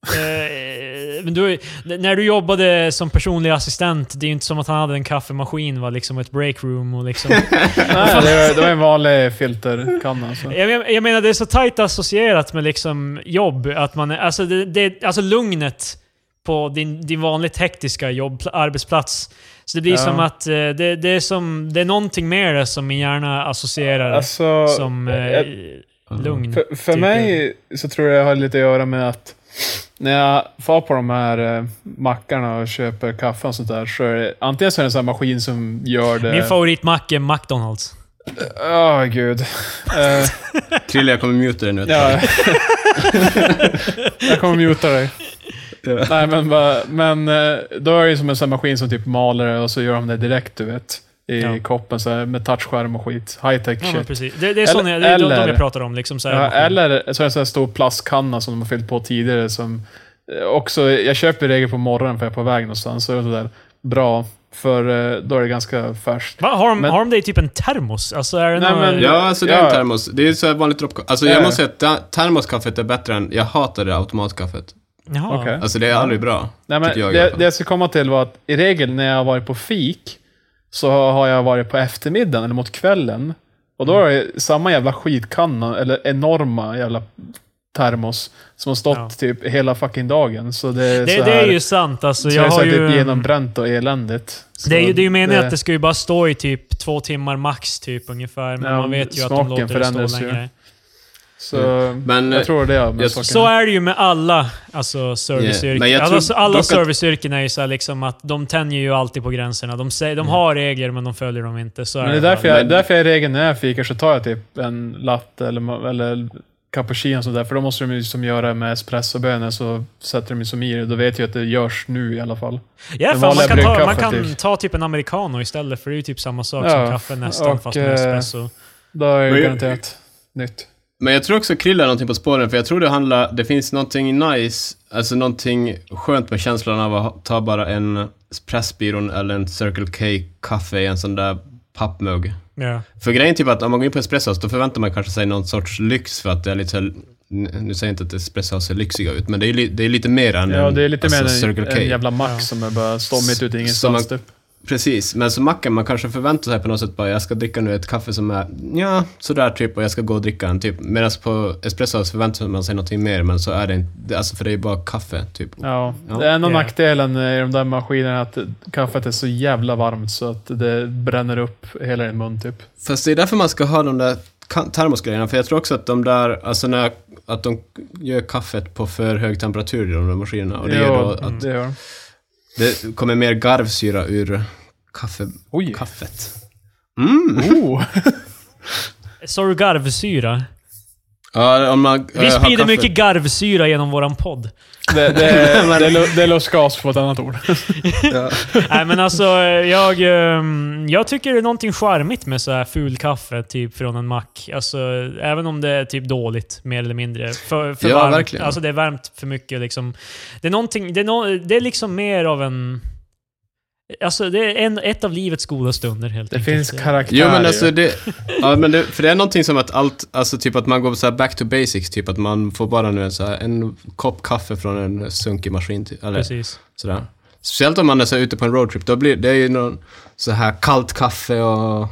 eh, men du, när du jobbade som personlig assistent, det är ju inte som att han hade en kaffemaskin, va? liksom ett breakroom och liksom... Nej, det, var, det var en vanlig filterkanna. alltså. Så. Jag, jag menar, det är så tajt associerat med liksom jobb, att man är, alltså, det, det, alltså lugnet på din, din vanligt hektiska jobb, arbetsplats. Så det blir Ja. som att eh, det, det, är som, det är någonting det som min hjärna associerar Alltså, som eh, jag- lugn. För, för typ. mig så tror jag det har lite att göra med att när jag far på de här eh, mackarna och köper kaffe och sånt där så är det antingen så är det en sån här maskin som gör det... Min favoritmack är McDonalds. Åh gud. Eh, Krille, jag kommer muta dig nu. ja. jag kommer muta dig. Nej men, bara, men eh, då är det som en sån maskin som typ maler och så gör de det direkt du vet. I Ja. koppen så här, med touchskärm och skit. High tech Ja, shit. precis. Det, det är, Eller- det är de, de eller- jag pratar om. Liksom, så här, Ja, eller så är det en sån här stor plastkanna som de har fyllt på tidigare som eh, också, jag köper i regel på morgonen för jag är på väg någonstans. Så är det sådär bra, för eh, då är det ganska färskt. Va, har, de, men- har de det i typ en termos? Alltså är det Nej, någon, men- Ja, alltså det är Ja. en termos. Det är så här vanligt droppkaffe. Alltså Ja. jag måste säga att termoskaffet är bättre än... Jag hatar det automatkaffet. Jaha. Okej. Alltså det är aldrig bra. Nej, men jag det, det jag ska komma till var att i regel när jag har varit på fik så har jag varit på eftermiddagen eller mot kvällen. Och då är det samma jävla skitkanna, eller enorma jävla termos som har stått Ja. typ hela fucking dagen. Så det är, Det, så det här, är ju sant. Alltså, så jag jag har har ju... typ genombränt och eländigt. Så Det är ju, det är ju meningen det- att det ska ju bara stå i typ två timmar max, typ ungefär. Men Ja, man vet ju att de smaken låter det stå förändras ju. Så Men, jag eh, tror det är med jag-. Så är det ju med alla alltså, serviceyrken. jag tror alla alla att- serviceyrken är ju så här liksom att de tänjer ju alltid på gränserna. De, säger, de har regler men de följer dem inte. Så Men det är därför jag, Men- därför jag i regel när jag fikar så tar jag typ en latte eller, eller cappuccino och sådär. För då måste de ju som göra med espressobönor så sätter de ju som i det. Då vet jag att det görs nu i alla fall. Ja, fan, man kan, ta, man kan typ. ta typ en americano istället, för det är ju typ samma sak Ja, som kaffe nästan, och, fast med eh, espresso. Då är det garanterat nytt. Men jag tror också Krille är någonting på spåren, för jag tror det handlar... Det finns någonting nice, alltså någonting skönt med känslan av att ta bara en Pressbyrån eller en Circle K-kaffe i en sån där pappmugg. Ja. För grejen är typ att om man går in på Espresso House, då förväntar man kanske sig någon sorts lyx för att det är lite Nu säger jag inte att Espresso House ser lyxiga ut, men det är, li, det är lite mer än Ja, en, det är lite alltså, mer Circle en, K. en jävla mack Ja. som är bara står mitt ute i Som man- ingenstans typ. Precis, men som macken, man kanske förväntar sig på något sätt bara jag ska dricka nu ett kaffe som är ja, sådär typ och jag ska gå och dricka en typ. Medan på Espresso House förväntar man sig någonting mer, men så är det inte, alltså för det är bara kaffe typ. Ja, Ja. det är enda Ja. nackdelen i de där maskinerna att kaffet är så jävla varmt så att det bränner upp hela din mun typ. Fast det är därför man ska ha de där termosgrejerna, för jag tror också att de där, alltså när, att de gör kaffet på för hög temperatur i de där maskinerna. Och det gör då Ja, att det gör det kommer mer garvsyra ur kaffe, Oj. kaffet. Mm. Oh. Sa du garvsyra? Ja, om man, Vi äh, sprider kaffe- mycket garvsyra genom våran podd. Det, det, är- det, är det är lustgas på ett annat ord. Ja. Nej men alltså, jag, ehm, jag tycker det är någonting charmigt med så här ful kaffe typ från en mack. Alltså, även om det är typ dåligt, mer eller mindre. För, för Ja, varmt. verkligen. Alltså det är varmt för mycket liksom. Det är någonting, det är, no, det är liksom mer av en... Alltså det är en, ett av livets goda stunder helt Det enkelt. finns karaktär Jo men alltså det. ja, men det, för det är någonting som att allt, alltså typ att man går så här back to basics, typ att man får bara nu en, så här, en kopp kaffe från en sunkig maskin, ty- eller Precis. sådär. Speciellt om man är så här ute på en roadtrip, då blir det är ju någon så här kallt kaffe och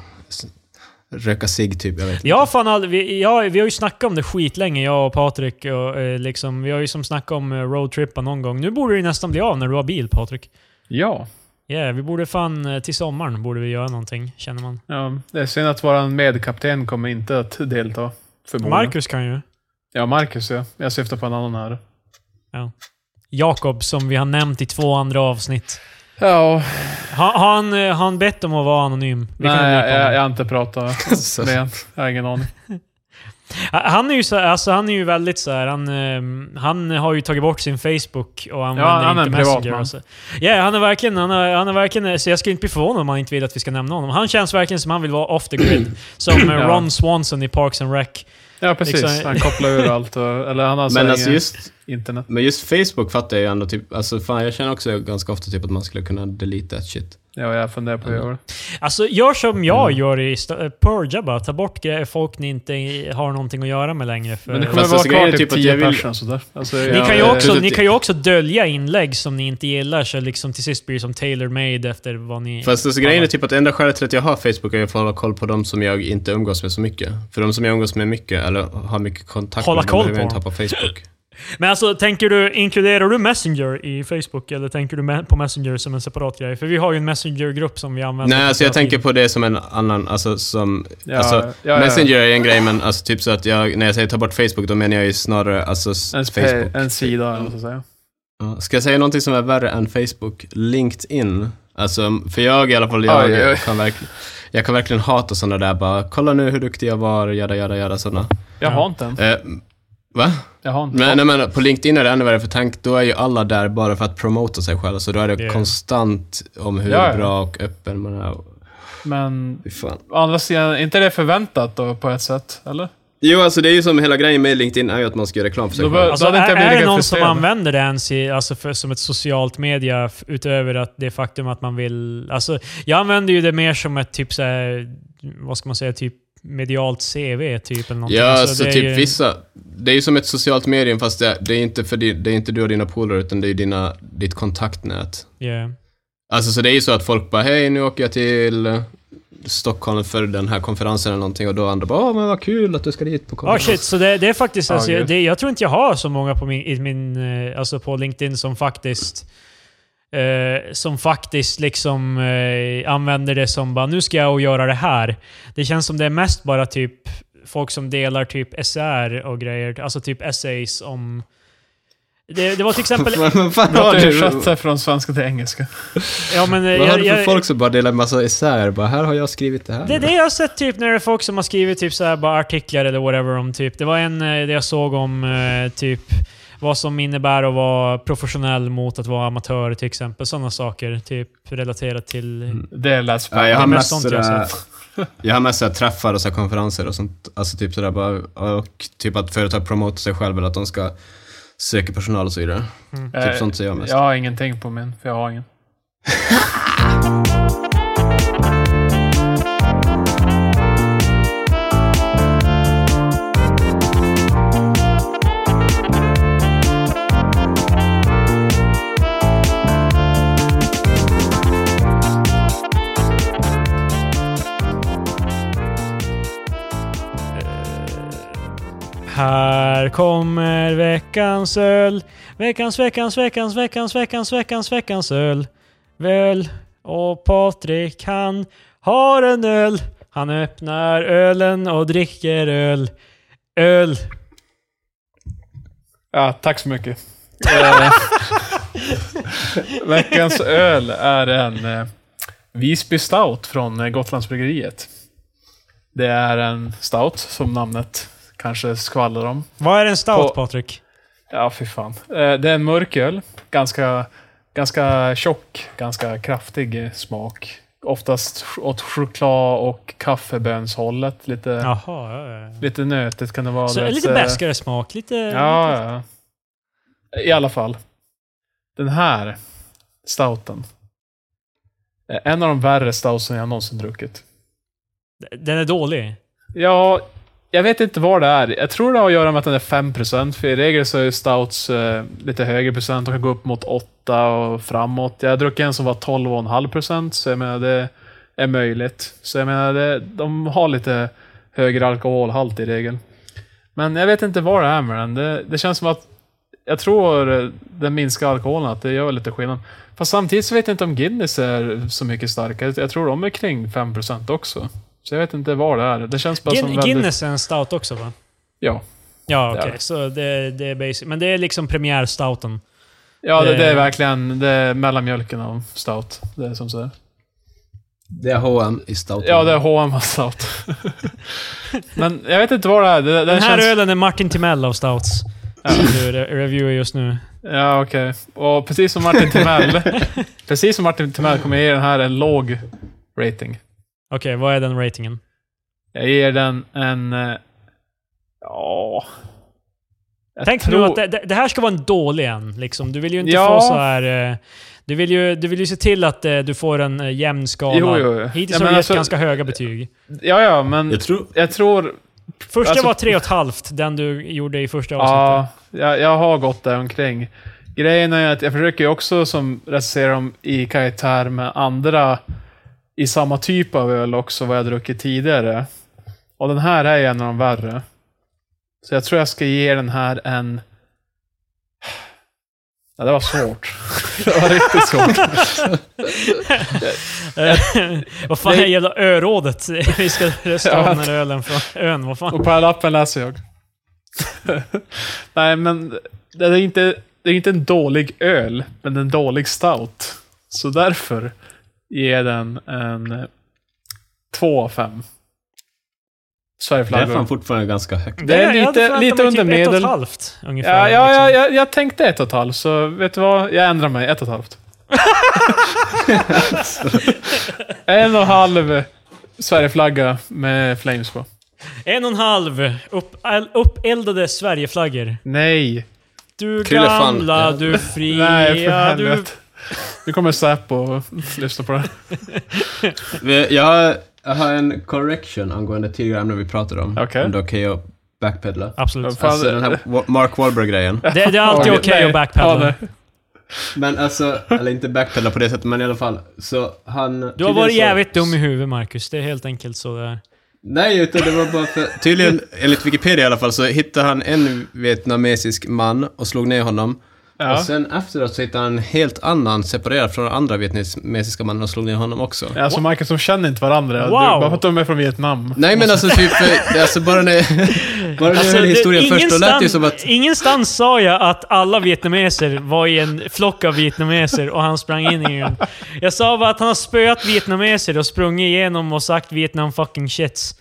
röka cigg typ, jag vet. Jag har fan aldrig, vi, jag, vi har ju snackat om det skitlänge, jag och Patrik. Och, eh, liksom, vi har ju som snackat om eh, roadtrippa någon gång. Nu borde det ju nästan bli av när du har bil, Patrik. Ja. Yeah, vi borde fan eh, till sommaren borde vi göra någonting, känner man. Ja, det är synd att vår medkapten kommer inte att delta. Förmodligen. Marcus kan ju. Ja, Marcus ja. Jag syftar på en annan här. Jakob, som vi har nämnt i två andra avsnitt. Ja, Har, han, eh, han bett om att vara anonym? Vi nej, jag, jag, jag har inte pratat med honom. Jag har ingen aning. Han är ju så, alltså han är ju väldigt så här, han, ehm, han har ju tagit bort sin Facebook och använder han är inte en Messenger. Ja, han är verkligen, han är, han är verkligen, så jag skulle inte bli förvånad om han inte vill att vi ska nämna honom. Han känns verkligen som han vill vara off the grid. Som eh, Ja. Ron Swanson i Parks and Rec. Ja, precis. Liksom- Han kopplar ur allt. Och, eller han har så Men alltså just, internet. men just Facebook fattar jag ju ändå typ, alltså fan jag känner också ganska ofta typ att man skulle kunna delete that shit. Ja, jag funderar på att göra det. Alltså, gör som jag Mm. gör i Purge bara. Ta bort grejer, folk ni inte har någonting att göra med längre. För Men det kommer vara alltså, kvar typ typ att 10 jag vill- personer sådär. Alltså, Ni, jag- kan ju också, ni kan ju också dölja inlägg som ni inte gillar, så liksom till sist blir det som tailor-made efter vad ni... Fast alltså, grejen är typ att enda skälet till att jag har Facebook är att hålla koll på de som jag inte umgås med så mycket. För de som jag umgås med mycket, eller har mycket kontakt Hålla med, koll behöver jag inte ha på Facebook. Men alltså, tänker du, inkluderar du Messenger i Facebook? Eller tänker du på Messenger som en separat grej? För vi har ju en Messenger-grupp som vi använder. Nej, alltså jag tänker på det som en annan, alltså som... Ja, alltså, ja, ja. Messenger är en grej, men alltså typ så att jag, när jag säger ta bort Facebook, då menar jag ju snarare alltså Facebook. en sida, eller ska jag säga. Ska jag säga någonting som är värre än Facebook? LinkedIn. Alltså, för jag i alla fall, jag, Oj, oj, oj. kan verkligen... Jag kan verkligen hata sådana där bara, kolla nu hur duktig jag var, jada jada jada sådana. Jag Ja. har inte en. Va? Jag har inte Men, en. nej, men på LinkedIn är det ännu värre, för tank, då är ju alla där bara för att promota sig själva, så då är det Ja. konstant om hur Ja, ja. bra och öppen man är. Men å andra sidan, är inte det förväntat då på ett sätt? Eller? Jo, alltså det är ju som hela grejen med LinkedIn är ju att man ska göra reklam för sig själv. Alltså, är, är det någon som använder det ens i, alltså för, som ett socialt media utöver att det faktum att man vill... Alltså, jag använder ju det mer som ett typ så här, vad ska man säga, typ medialt CV typ eller någonting. Ja, Alltså, alltså det är typ ju- vissa... Det är ju som ett socialt medium fast det, det, är, inte för di, det är inte du och dina polare utan det är dina, ditt kontaktnät. Yeah. Alltså så det är ju så att folk bara hej nu åker jag till Stockholm för den här konferensen eller någonting och då andra bara åh men vad kul att du ska dit på Ja, konferens. shit. Så det, det är faktiskt... Ja, alltså, gud. det, jag tror inte jag har så många på min, i min, eh, alltså på LinkedIn som faktiskt... Eh, som faktiskt liksom eh, använder det som bara nu ska jag och göra det här. Det känns som det är mest bara typ folk som delar typ SR och grejer. Alltså typ essays om... Det, det var till exempel... Fan Jag har har du? översatt från svenska till engelska. ja, men, eh, Vad har jag, du för jag, folk som bara delar massa isär? Bara här har jag skrivit det här. Det är det jag har sett typ när det är folk som har skrivit typ så här bara artiklar eller whatever om typ. Det var en eh, det jag såg om eh, typ vad som innebär att vara professionell mot att vara amatör till exempel. Sådana saker. Typ relaterat till... Mm. Det lät Ja, jag har mest sånt jag har sådär, jag har mest sådär träffar och så här konferenser och sånt. Alltså typ sådär bara, och typ att företag promotar sig själva eller att de ska söka personal och så vidare. Eh, Typ sånt ser jag mest. Jag har ingenting på min, för jag har ingen. kommer veckans öl. Veckans, veckans, veckans, veckans, veckans, veckans, veckans öl. Väl och Patrik han har en öl. Han öppnar ölen och dricker öl. Öl. Ja, tack så mycket. Eh, veckans öl är en eh, Visby Stout från eh, Gotlandsbryggeriet. Det är en stout, som namnet kanske skvallrar om. Vad är en stout På- Patrik? Ja, fy fan. Eh, Det är en mörköl. Ganska, ganska tjock, ganska kraftig eh, smak. Oftast åt choklad och kaffebönshållet. Lite, Jaha, ja, ja. lite nötigt kan det vara. Så Du vet, lite eh, bäskare smak. Lite... Ja, lite... ja. I alla fall. Den här stouten. är En av de värre stoutsen jag någonsin druckit. Den är dålig. Ja, jag vet inte vad det är. Jag tror det har att göra med att den är 5%, för i regel så är stouts eh, lite högre procent. De kan gå upp mot 8 och framåt. Jag har druckit en som var 12,5%, så jag menar det är möjligt. Så jag menar, det, de har lite högre alkoholhalt i regel. Men jag vet inte vad det är med den. Det, det känns som att jag tror den minskar alkoholen, att det gör lite skillnad. Fast samtidigt så vet jag inte om Guinness är så mycket starkare. Jag tror de är kring 5% också. Så jag vet inte vad det är. Det känns bara som Gin, väldigt... Guinness är en stout också va? Ja. Ja, okej. det. Så det, det är basic. Men det är liksom premiärstouten. Ja, det, det är Eh. verkligen det är mellanmjölken av stout. Det är som så. Det är H&M i stout. Ja, det är H&M av stout. Men jag vet inte vad det är. Det, det Den här känns... ölen är Martin Timell av stouts. Som du re- reviewar just nu. Ja, okej. Och precis som Martin Timell, precis som Martin Timell kommer jag ge den här en låg rating. Okej, vad är den ratingen? Jag ger den en... eh, Ja... Jag Tänk tror- nu att det, det, det här ska vara en dålig en. Liksom. Du vill ju inte Ja. få så här... eh, Du vill, ju, du vill ju se till att eh, du får en eh, jämn skala. Jo, jo, jo. Hittills Ja, har men du gett alltså- ganska höga betyg. Ja, ja, men Jag tror... jag tror... Första alltså- var tre och ett halvt, den du gjorde i första avsnittet. Ja, jag, jag har gått där omkring. Grejen är att jag försöker ju också som recensera dem i karaktär med andra i samma typ av öl också, vad jag druckit tidigare. Och den här är en av de värre. Så jag tror jag ska ge den här en... Ja, det var svårt. det var riktigt svårt. Vad fan är jävla örådet? Vi ska rösta om den här ölen från ön. Vad fan? Och på lappen läser jag. Nej, men det är, inte, det är inte en dålig öl, men en dålig stout. Så därför jag den en eh, två av fem. Det är fan Sverigeflaggor. fortfarande ganska högt. Det är lite- lite mig under typ ett och medel. ett halvt ungefär. Ja, ja, liksom. ja, jag, jag tänkte ett och ett halvt, så vet du vad? Jag ändrar mig. Ett och ett halvt. en och en halv Sverigeflagga med flames på. En och en halv upp, uppeldade Sverigeflaggor. Nej. Du gamla, du Nej, för fria, du... Nu kommer Säpo och lyssna på det. Vi- Jag har, jag har en correction angående tidigare ämnen vi pratade om. Okej. Om det är okej att backpedla. Absolut. Alltså den här Wa- Mark Wahlberg-grejen. Det, det är alltid okej nej. att backpedla. Ja. Men alltså, eller inte backpedla på det sättet, men i alla fall. Så han... Du har varit så- jävligt dum i huvudet, Marcus. Det är helt enkelt så det är. Nej, utan det var bara för... Tydligen, enligt Wikipedia i alla fall, så hittade han en vietnamesisk man och slog ner honom. Ja. Och sen efteråt så hittade han en helt annan, separerad från den andra vietnamesiska mannen och slog ner honom också. Alltså Marcus, de känner inte varandra. Wow. Du, bara för att de är från Vietnam. Nej men alltså typ, eh, alltså bara när, bara när jag hörde historien först, då lät det som att... ingenstans sa jag att alla vietnameser var i en flock av vietnameser och han sprang in i den. Jag sa bara att han har spöat vietnameser och sprungit igenom och sagt Vietnam fucking shits.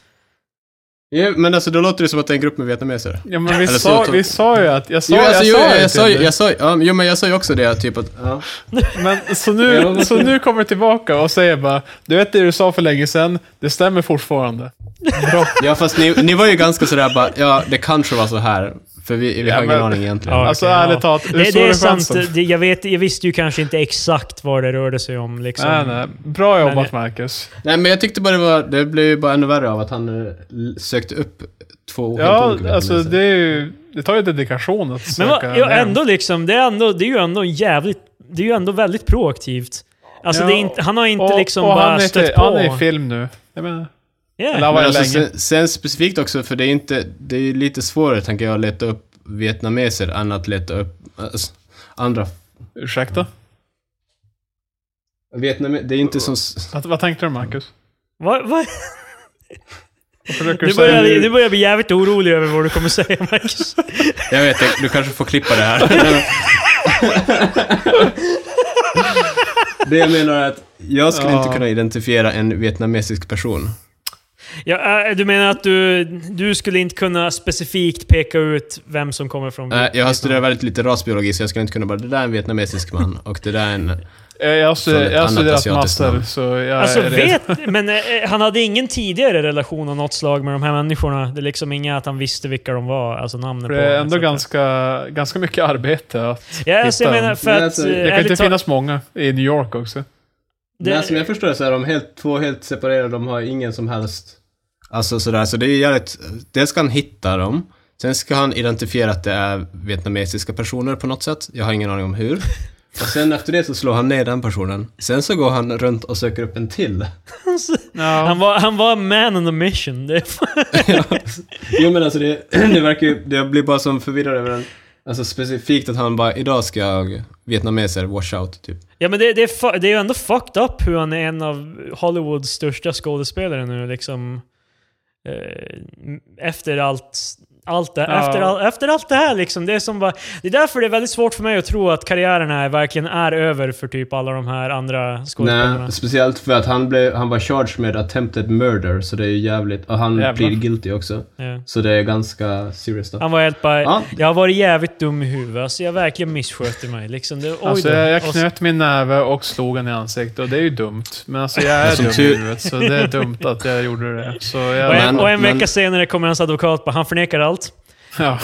Ja, men alltså då låter det som att det är en grupp med vietnameser. Ja, men vi, Eller så- sa, vi sa ju att... Jag sa, Jo, alltså, jo, jag sa jag, det sa, jag sa, ja, jo, men jag sa ju också det, typ att... Ja. Men så nu, så nu kommer du tillbaka och säger bara Du vet det du sa för länge sedan, det stämmer fortfarande. Bra. Ja, fast ni, ni var ju ganska sådär bara, ja, det kanske var så här. För vi, vi Ja, har ingen men- aning egentligen. Ja, Alltså okej, ärligt talat, hur Det, det är sant. Det, jag, vet, jag visste ju kanske inte exakt vad det rörde sig om. Liksom. Nej, nej. Bra jobbat Men- Marcus. Nej, men jag tyckte bara det var, det blev ju bara ännu värre av att han eh, sökte upp två helt Ja, olika alltså det är ju... Det tar ju dedikation att Men söka vad, ja, ändå liksom, det är, ändå, det är ju ändå jävligt... Det är ju ändå väldigt proaktivt. Alltså Ja, det är inte, han har inte och, liksom och bara han är, stött på. Han är i film nu. Jag menar, Yeah. eller var det alltså, sen, sen specifikt också, för det är inte, det är lite svårare tänker jag att leta upp vietnameser än att leta upp alltså, andra. Ursäkta? Vietname, det är inte som... s- Vad, vad tänkte du Marcus? Vad? Vad försöker Du du säga? börjar, börjar bli jävligt orolig över vad du kommer säga, Marcus. Jag vet, du kanske får klippa det här. det jag menar är att jag skulle inte Ja. kunna identifiera en vietnamesisk person. Ja, äh, du menar att du, du skulle inte kunna specifikt peka ut vem som kommer från Äh, jag har Vietnam? studerat väldigt lite rasbiologi, så jag skulle inte kunna bara det där är en vietnamesisk man och det där är en... Eh, Jag har, studerat, jag land. så jag Alltså vet... Men eh, han hade ingen tidigare relation av något slag med de här människorna. Det är liksom inga att han visste vilka de var, alltså namnen på det är ändå ganska, ganska mycket arbete att Ja, alltså, jag hitta menar dem. för att... alltså, eh, det kan inte finnas många i New York också. det- Men som jag förstår det så är de helt, två helt separerade, de har ingen som helst... Alltså sådär, så det är jävligt... Dels ska han hitta dem, sen ska han identifiera att det är vietnamesiska personer på något sätt. Jag har ingen aning om hur. Och sen efter det så slår han ner den personen. Sen så går han runt och söker upp en till. Ja. Han var, han var man on a mission. Fan- jo men alltså det, det verkar ju, det blir bara som förvirrad över den. Alltså specifikt att han bara, idag ska jag vietnameser wash out, typ. Ja men det, det, är det är ju ändå fucked up hur han är en av Hollywoods största skådespelare nu liksom. Eh, efter allt, allt det, Ja. efter, all, efter allt det här liksom. Det är som bara, det är därför det är väldigt svårt för mig att tro att karriären är, verkligen är över för typ alla de här andra skådespelarna. Nej, speciellt för att han, blev, han var charged med attempted murder, så det är ju jävligt... Och han Jävlar. blir guilty också. Ja. Så det är ganska serious då. Han var helt bara, Ja. jag har varit jävligt dum i huvudet, alltså jag verkligen missköter mig. Liksom, det, Alltså då. jag, knöt min näve och slog han i ansiktet och det är ju dumt. Men alltså jag är som dum i huvudet, så det är dumt att jag gjorde det. Så jag, och, en, Men- och en vecka men- senare kommer hans advokat bara, han förnekar allt. ja.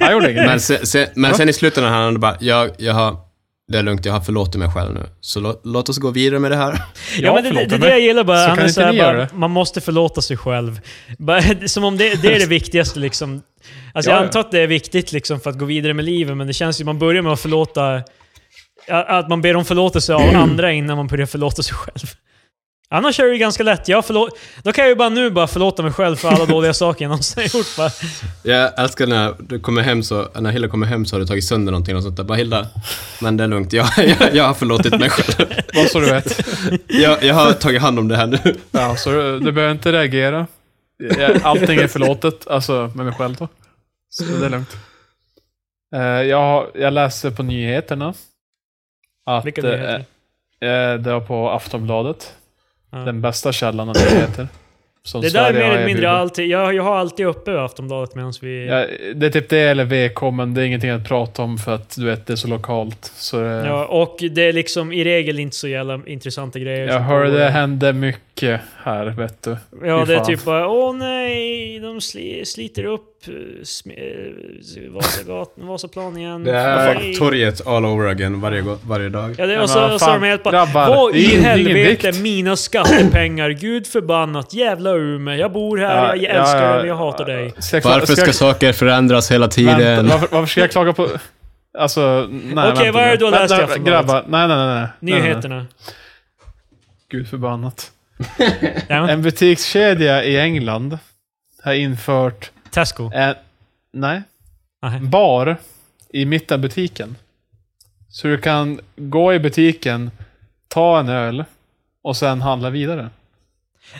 Jag gjorde inget. Men, sen, sen, men sen i slutändan han hade bara, jag, jag har... Det är lugnt, jag har förlåtit mig själv nu. Så låt, låt oss gå vidare med det här. Ja, men det, det, det är mig. det jag gillar bara. Så han kan är så här bara, man måste förlåta sig själv. Bara, som om det, det är det viktigaste liksom. Alltså Ja, jag ja. antar att det är viktigt liksom för att gå vidare med livet, men det känns ju, man börjar med att förlåta... Att man ber om förlåtelse av andra innan man börjar förlåta sig själv. Annars är det ju ganska lätt. Jag förlå- Då kan jag ju bara nu bara förlåta mig själv för alla dåliga saker jag någonsin har gjort. Bara. Jag älskar när du kommer hem så, när Hilda kommer hem så har du tagit sönder någonting och sånt där. Bara Hilda, men det är lugnt, jag, jag, jag har förlåtit mig själv. Bara så du vet. Jag, jag har tagit hand om det här nu. Ja, så du, du behöver inte reagera. Allting är förlåtet, alltså med mig själv då. Så det är lugnt. Eh, Jag, jag läser på nyheterna. Att Vilka eh, nyheter? eh, det var på Aftonbladet. Ja. Den bästa källan av nyheter. Som Det där är Sverige mer eller mindre alltid... Jag, jag har alltid uppe Aftonbladet medan vi... Ja, det är typ det eller VK, men det är ingenting att prata om för att du vet, det är så lokalt. Så det, Ja, och det är liksom i regel inte så jävla intressanta grejer. jag hörde det hände mycket här, vet du. Ja, det är typ bara åh nej, de sli, sliter upp eh, Vasagatan, Vasaplan igen. Det är torget all over again varje, varje dag. Ja, det, och så, och så de helt bara grabbar, Vad i helvete ingen vikt." mina skattepengar? Gud förbannat, jävla Umeå. Jag bor här, Ja, jag ja, älskar ja, dig, jag hatar dig. Ska jag, Varför ska saker förändras hela vänta, tiden? varför, varför ska jag klaga på... Alltså, nej Okej, vad är det du har läst i? Grabbar, nej nej nej. nej. Nej, nej, nej. Nyheterna. Gud förbannat. En butikskedja i England har infört Tesco. en... Nej. Nej. Bar i mitten av butiken. Så du kan gå i butiken, ta en öl och sen handla vidare.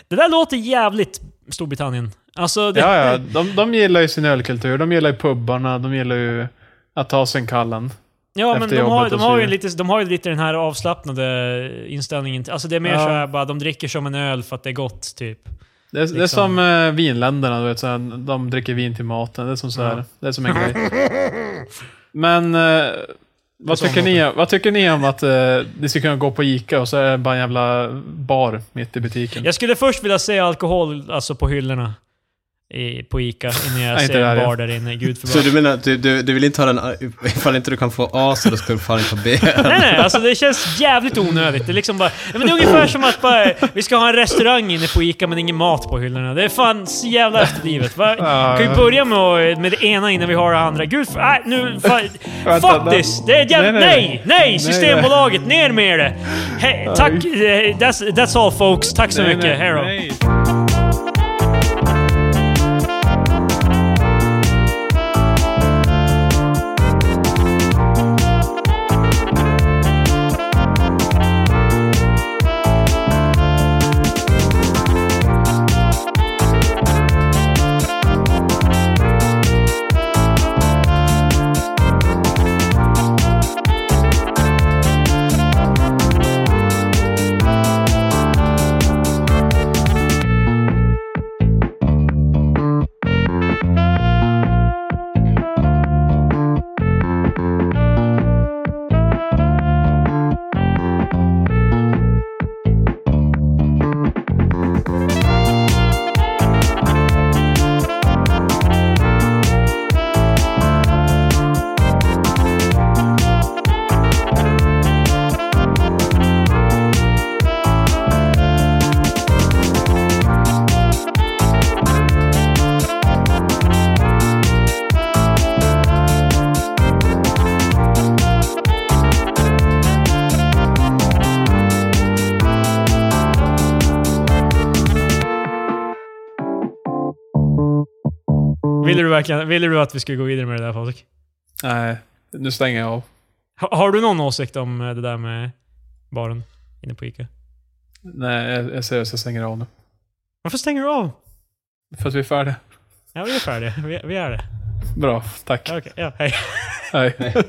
Det där låter jävligt Storbritannien. Alltså, det, Ja, ja. De, de gillar ju sin ölkultur. De gillar ju pubbarna. De gillar ju att ta sig en kallen. Ja, men de har, de, har ju lite, de har ju lite den här avslappnade inställningen. Alltså det är mer Ja. så här bara, de dricker som en öl för att det är gott, typ. Det är, det är Liksom. som eh, vinländerna, du vet, så här, de dricker vin till maten. Det är som så här, Ja. det är som en grej. Men eh, vad, tycker ni, vad tycker ni om att eh, ni ska kunna gå på Ica och så är det bara en jävla bar mitt i butiken? Jag skulle först vilja se alkohol alltså på hyllorna i, på Ica innan jag ser en bar där inne. Gud Så förbannat. du menar att du, du, du vill inte ha den, ifall inte du kan få A så då ska du fan inte ha B? Nej, nej, alltså det känns jävligt onödigt. Det är liksom bara... Men det är ungefär som att bara, vi ska ha en restaurang inne på Ica men ingen mat på hyllorna. Det är fan så jävla efterblivet. Va? Ja, kan ju ja. börja med, med det ena innan vi har det andra. Gud, för, nej, nu... Fan, fuck this! Det är jävligt... Nej, Nej, nej. Systembolaget, ner med det! Hej, tack! eh, That's, that's all folks. Tack så mycket. Hej då. Verkligen... Ville du att vi skulle gå vidare med det där Patrik? Nej, nu stänger jag av. Ha, har du någon åsikt om eh, det där med baren inne på Ica? Nej, jag, jag ser att jag stänger av nu. Varför stänger du av? För att vi är färdiga. Ja, vi är färdiga. Vi, vi är det. Bra, tack. Okej, ja, hej. Hej.